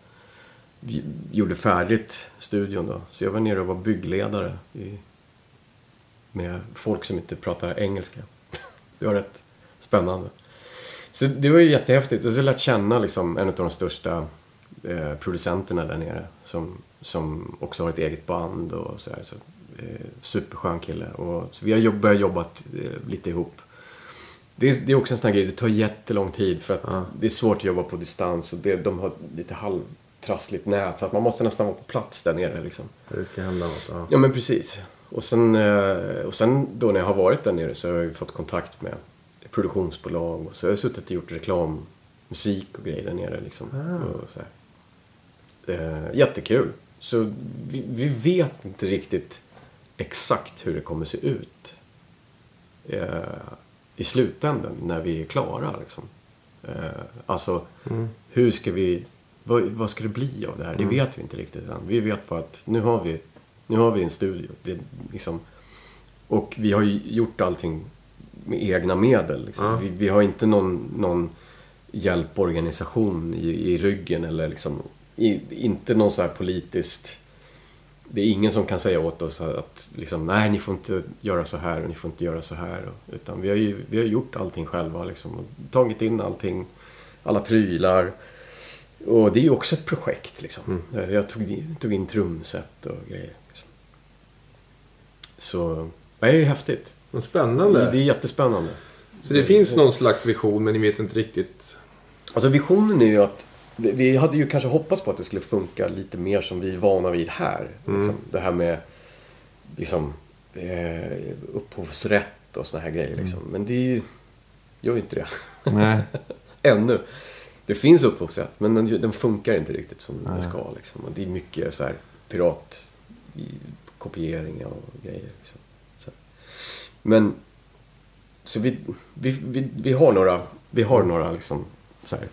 gjorde färdigt studion då. Så jag var nere och var byggledare. I, med folk som inte pratar engelska. Det var rätt spännande. Så det var ju jättehäftigt. Och så lärt känna liksom en av de största eh, producenterna där nere. Som, som också har ett eget band och sådär. Så, superskön kille. Och, så vi har jobb, börjat jobba eh, lite ihop. Det är, det är också en sån här grej, det tar jättelång tid för att det är svårt att jobba på distans och det, de har lite halvtrassligt nät så att man måste nästan vara på plats där nere liksom. Det ska hända något. Ja. Ja men precis. Och sen, eh, och sen då när jag har varit där nere så har jag ju fått kontakt med produktionsbolag och så har jag suttit och gjort reklam, musik och grejer där nere liksom. Här. Eh, jättekul. Så vi, vi vet inte riktigt exakt hur det kommer se ut eh, i slutändan när vi är klara. Liksom. Eh, alltså, hur ska vi... Vad, vad ska det bli av det här? Det vet vi inte riktigt än. Vi vet bara att nu har vi, nu har vi en studio. Det, liksom, och vi har ju gjort allting med egna medel. Liksom. Ja. Vi, vi har inte någon, någon hjälporganisation i, i ryggen eller liksom, i, inte någon så här politiskt... Det är ingen som kan säga åt oss att liksom, nej, ni får inte göra så här och ni får inte göra så här. Utan vi har ju vi har gjort allting själva liksom, och tagit in allting, alla prylar. Och det är ju också ett projekt liksom. Jag tog, in- tog in trumset och grejer. Liksom. Så det är ju häftigt. Vad Det, spännande. det är jättespännande. Så det finns någon slags vision men ni vet inte riktigt. Alltså visionen är ju att vi- hade ju kanske hoppats på att det skulle funka lite mer som vi är vana vid här. Liksom, det här med liksom, eh, upphovsrätt och såna här grejer. Liksom. Men det är ju, gör ju inte det. Nej. Ännu. Det finns upphovsrätt men den, den funkar inte riktigt som den ska. Liksom. Och det är mycket så här pirat i kopieringar och grejer. Liksom. Så. Men så vi, vi, vi, vi har några, vi har några liksom, så här,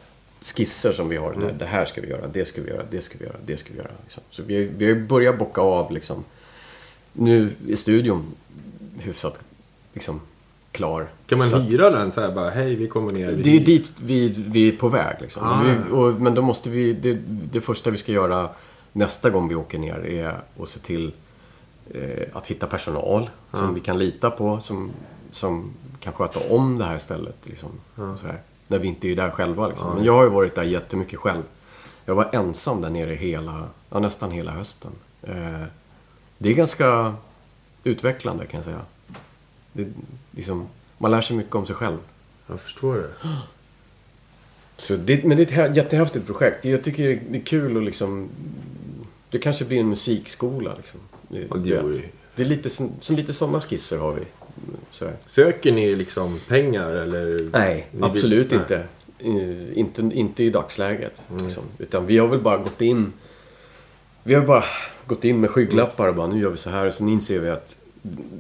skisser som vi har. Det, det här ska vi göra, det ska vi göra, det ska vi göra, det ska vi göra. Liksom. Så vi, vi har börjat bocka av liksom. Nu är studion hyfsat liksom, klar. Kan man Så att- hyra den så här bara, hej vi kommer ner. det är dit vi, vi är på väg. Liksom. Ah, vi, och, men då måste vi... Det, det första vi ska göra nästa gång vi åker ner är att se till eh, att hitta personal som vi kan lita på. Som, som kan sköta om det här stället. Liksom, och sådär, när vi inte är där själva. Liksom. men jag har ju varit där jättemycket själv. Jag var ensam där nere hela, ja, nästan hela hösten. Eh, det är ganska utvecklande kan jag säga. Det, liksom, man lär sig mycket om sig själv. Jag förstår det. Så det, men det är ett hä- jättehäftigt projekt. Jag tycker det är kul att liksom... Det kanske blir en musikskola liksom. Det, det det är lite, så lite sådana skisser har vi. Sådär. Söker ni liksom pengar eller? Nej, Ni vill- absolut nej. inte. Inte. Inte i dagsläget. Liksom. Utan vi har väl bara gått in... Vi har bara gått in med skygglappar och bara nu gör vi så här. Och sen inser vi att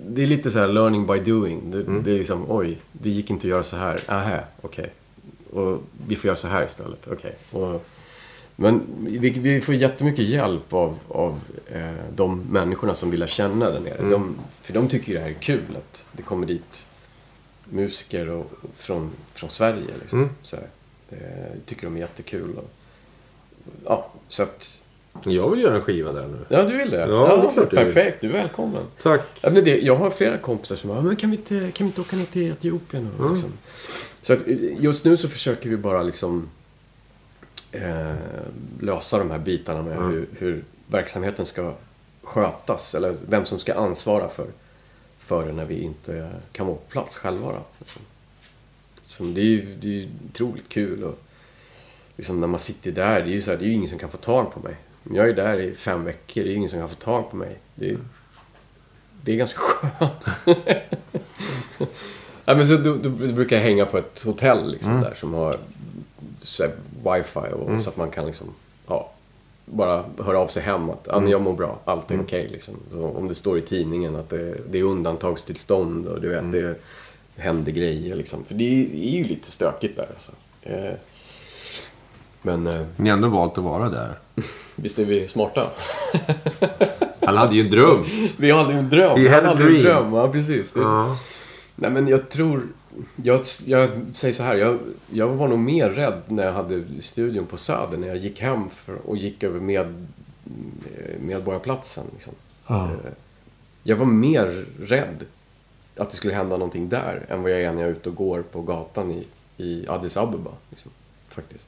det är lite så här learning by doing. Det, det är liksom oj, det gick inte att göra så här. Aha, okej. Och vi får göra så här istället. Okej. Och Men vi, vi får jättemycket hjälp av, av eh, de människorna som vill lära känna där nere. De, för de tycker ju det här är kul att det kommer dit musiker och, från, från Sverige. Liksom. Mm. Så. Eh, tycker de är jättekul. Och, ja, så att... Jag vill göra en skiva där nu. Ja, du vill det? Ja, det är klart. Perfekt, du är välkommen. Tack. Ja, men det, jag har flera kompisar som bara, men kan vi inte, kan vi inte åka ner till Etiopien? Och, liksom. Så att, eh, just nu så försöker vi bara liksom eh, lösa de här bitarna med hur, hur verksamheten ska skötas. Eller vem som ska ansvara för, för det när vi inte kan vara på plats själva. Då. Så det är ju det är ju otroligt kul. Och, liksom, när man sitter där, det är ju så här, det är ju ingen som kan få tag på mig. Jag är där i fem veckor, det är ingen som kan få tag på mig. Det är, det är ganska skönt. ja, men så, då, då brukar jag hänga på ett hotell liksom, där som har wifi och, så att man kan liksom, ja, bara höra av sig hem att ja, men jag mår bra, allt är okej. liksom. Så om det står i tidningen att det, det är undantagstillstånd och du vet, det händer grejer. Liksom. För det är, ju lite stökigt där. Alltså. Eh, men eh, Ni har ändå valt att vara där. visst är vi smarta? Han hade ju en dröm. Vi hade ju en dröm. Han a hade en dröm, ja precis. Det, Ja. Nej men jag tror... Jag, jag säger så här, jag, jag var nog mer rädd när jag hade studion på Söder. När jag gick hem för, och gick över med, Medborgarplatsen. Liksom. Ja. Eh, Jag var mer rädd att det skulle hända någonting där än vad jag är när jag är ute och går på gatan i, i Addis Abeba. Liksom, faktiskt.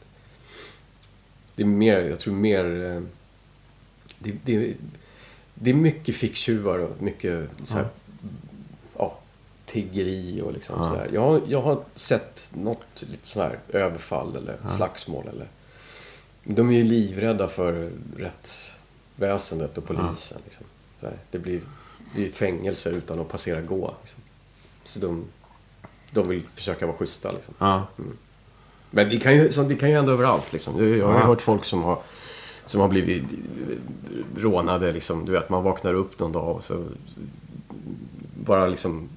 Det är mer, jag tror mer... eh, Det, det, det är mycket ficktjuvar och mycket så här, ja, tiggeri och liksom sådär. Jag, har- jag har sett något lite sån här överfall eller slagsmål eller... De är ju livrädda för rättsväsendet och polisen. Liksom. Så här, det blir det fängelse utan att passera gå. Liksom. Så de, de vill försöka vara schyssta. Liksom. Ja. Men det kan ju, det kan ju hända överallt. Liksom. Jag, har ju Ja. hört folk som har, som har blivit rånade. Liksom. Du vet, man vaknar upp någon dag och så bara liksom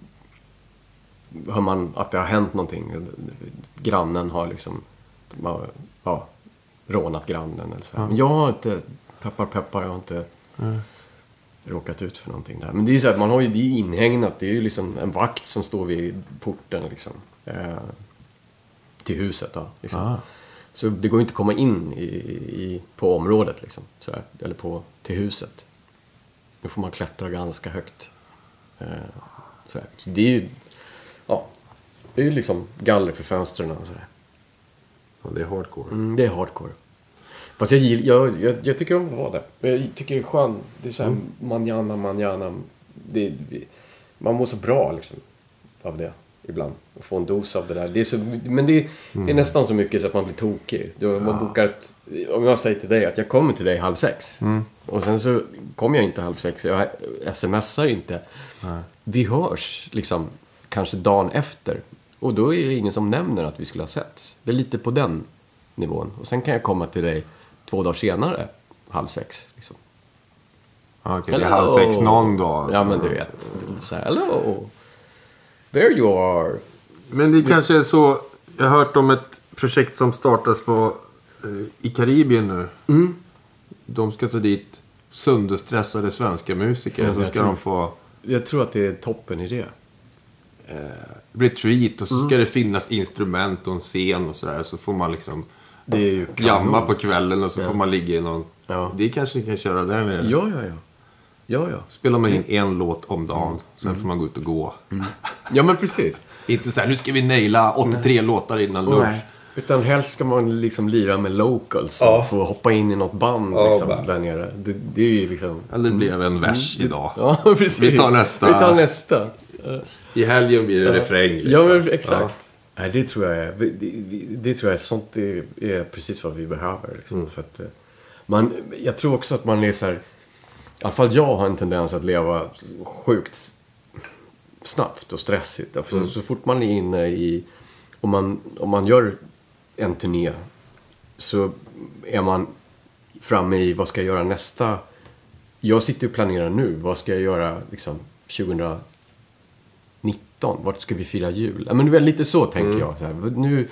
hör man att det har hänt någonting. Grannen har liksom ja, rånat grannen eller så. här. Men jag har inte, peppar peppar, jag har inte råkat ut för någonting där. Men det är ju så att man har ju, det inhägnat. Det är ju liksom en vakt som står vid porten liksom. Eh, till huset då. Liksom. Ah. Så det går ju inte att komma in i, i, på området liksom. Så här, eller på, till huset. Nu får man klättra ganska högt. Eh, så, så det är ju, ja. Det är ju liksom galler för fönstren och sådär. Ja, det är hardcore. Mm, det är hardcore. Fast jag, jag, jag, jag tycker om att vara där. Jag tycker det är skönt. Det är såhär manjana, manjana. Det, man mår så bra liksom av det ibland. Och få en dos av det där. Det är så, men det, det är nästan så mycket så att man blir tokig. Du, man bokar ett, om jag säger till dig att jag kommer till dig halv sex. Och sen så kommer jag inte halv sex. Jag smsar inte. Vi hörs liksom kanske dagen efter. Och då är det ingen som nämner att vi skulle ha setts. Det är lite på den nivån. Och sen kan jag komma till dig två dagar senare, halv sex. Liksom. Okej, det är halv sex någon dag. Ja, men du vet. Så här, hello. There you are. Men det kanske är så. Jag har hört om ett projekt som startas på, eh, i Karibien nu. Mm. De ska ta dit sönderstressade svenska musiker. Ja, så ska tror- de få Jag tror att det är toppen idé. Retreat och så Mm. ska det finnas instrument och en scen och sådär. Så får man liksom jamma på kvällen och så får man ligga i någon... Ja. Det kanske ni kan köra där nere. Ja, ja, ja. Ja, ja. Spelar man in en låt om dagen. Mm. Sen får man gå ut och gå. Ja, men precis. Inte så här, nu ska vi naila 83 låtar innan lunch. Nej. Utan helst ska man liksom lira med locals Ja. och få hoppa in i något band Ja, liksom, där nere. Det, det är ju liksom... Eller det blir en vers idag. Ja, precis. Vi tar nästa. Vi tar nästa. I helgen blir det refräng. liksom. Ja, men exakt. Nej, det tror jag är, det, det, det tror jag är, sånt är, är precis vad vi behöver. Liksom, Mm. för att, eh, man, jag tror också att man är så här, i alla fall jag har en tendens att leva sjukt snabbt och stressigt. För Mm. så, så fort man är inne i, om man, om man gör en turné så är man framme i vad ska jag göra nästa. Jag sitter och planerar nu. Vad ska jag göra liksom 2019? Vart ska vi fira jul? Ja, men det är lite så tänker jag. Så här. Nu,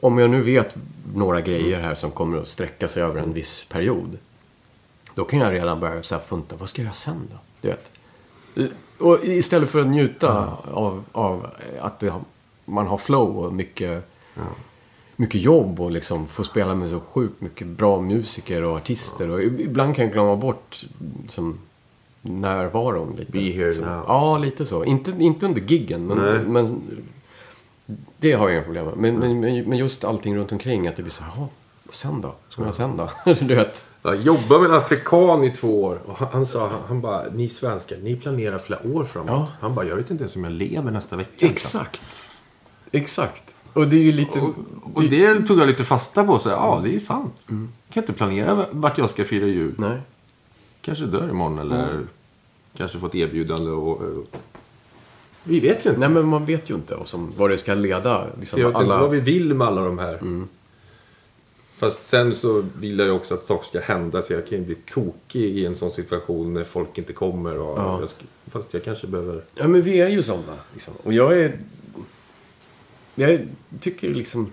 om jag nu vet några grejer här som kommer att sträcka sig över en viss period. Då kan jag redan börja så här funta. Vad ska jag göra sen då? Du vet. Och istället för att njuta av, av att det, man har flow och mycket, mycket jobb och liksom få spela med så sjukt mycket bra musiker och artister. Och ibland kan jag glömma bort som närvaron lite. Be here så. now. Ja, lite så. Inte, inte under giggen, Nej. men, men det har jag inga problem med. Men, men, men, men just allting runt omkring, att det blir så här, "Jaha, och sen då? Ska jag sen då? du vet. Jag jobbade med en afrikan i två år. Och han, han sa, han, han bara, ni svenskar, ni planerar flera år framåt. Ja. Han bara, jag vet inte ens om jag lever nästa vecka. Exakt. Exakt. Och det är ju lite... Och, och det tog jag lite fasta på. Så, ja, det är sant. Jag kan inte planera vart jag ska fira jul. Nej. Kanske dör imorgon eller kanske fått erbjudande och... och vi vet ju inte. Nej, men man vet ju inte vad, som, vad det ska leda. Liksom, Så jag vet inte alla... vad vi vill med alla de här. Fast sen så vill jag ju också att saker ska hända så jag kan ju bli tokig i en sån situation när folk inte kommer. Och Ja. jag sk- fast jag kanske behöver... Ja, men vi är ju sådana. Liksom. Och jag är... Jag tycker liksom...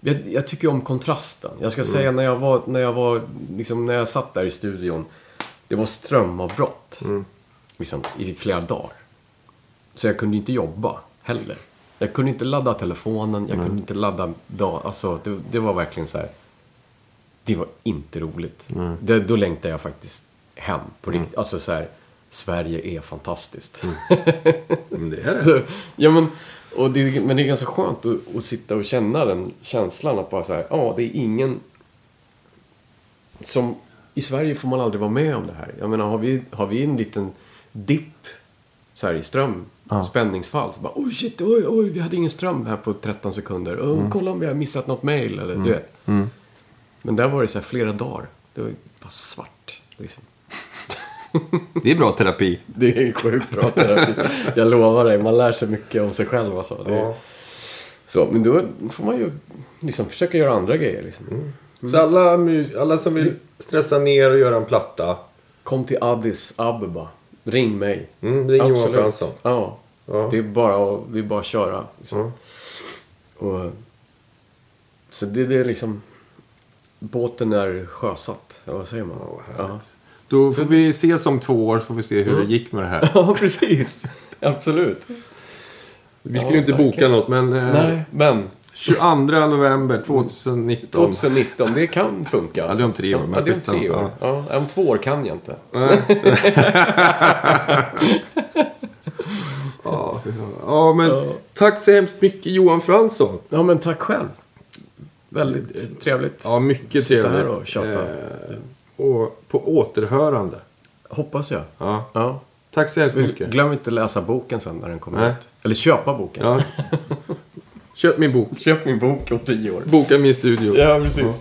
Jag, jag tycker om kontrasten. Jag ska säga när jag var... När jag, var liksom, när jag satt där i studion. Det var strömavbrott. Liksom, I flera dagar. Så jag kunde inte jobba heller. Jag kunde inte ladda telefonen. Jag kunde inte ladda... Da, alltså, det, det var verkligen så här... Det var inte roligt. Det, då längtade jag faktiskt hem på riktigt. Alltså så här... Sverige är fantastiskt. Men det är det. Så, ja, men, och det, men det är ganska skönt att, att sitta och känna den känslan att bara så här, ja, det är ingen som... I Sverige får man aldrig vara med om det här. Jag menar, har vi, har vi en liten dipp så här i ström, spänningsfall, så bara oj shit, oj, oj, vi hade ingen ström här på 13 sekunder. Oh, Kolla om vi har missat något mail eller du vet. Men där var det så här flera dagar. Det var bara svart. Liksom. Det är bra terapi. Det är sjukt bra terapi. Jag lovar dig, man lär sig mycket om sig själv. Alltså. Är... Ja. Så, men då får man ju liksom försöka göra andra grejer. Liksom. Så alla, alla som vill stressa ner och göra en platta. Kom till Addis Abeba. Ring mig. Mm, ring Johan. Fransson. Ja. Ja. Det, är bara att, det är bara att köra. Liksom. Ja. Och, så det, det är liksom... Båten är sjösatt. Eller vad säger man? Ja, ja. Då får vi ses om två år så får vi se hur det gick med det här. ja, precis. Absolut. Vi skulle Ja, inte boka något men eh, Nej, men 22 november 2019. 2019, det kan funka. Ja, det är om tre år, Ja, men det är om tre år. Ja. om två år kan jag inte. Ja, men tack så hemskt mycket Johan Fransson. Ja, men tack själv. Väldigt trevligt. Ja, mycket Sitta trevligt. här och tjata. Eh, och på återhörande. Hoppas jag. Ja. Ja. Tack så hemskt mycket. Glöm inte läsa boken sen när den kommer Nej. ut. Eller köpa boken. Ja. Köp min bok. Köp min bok om tio år. Boka min studio. Ja, precis.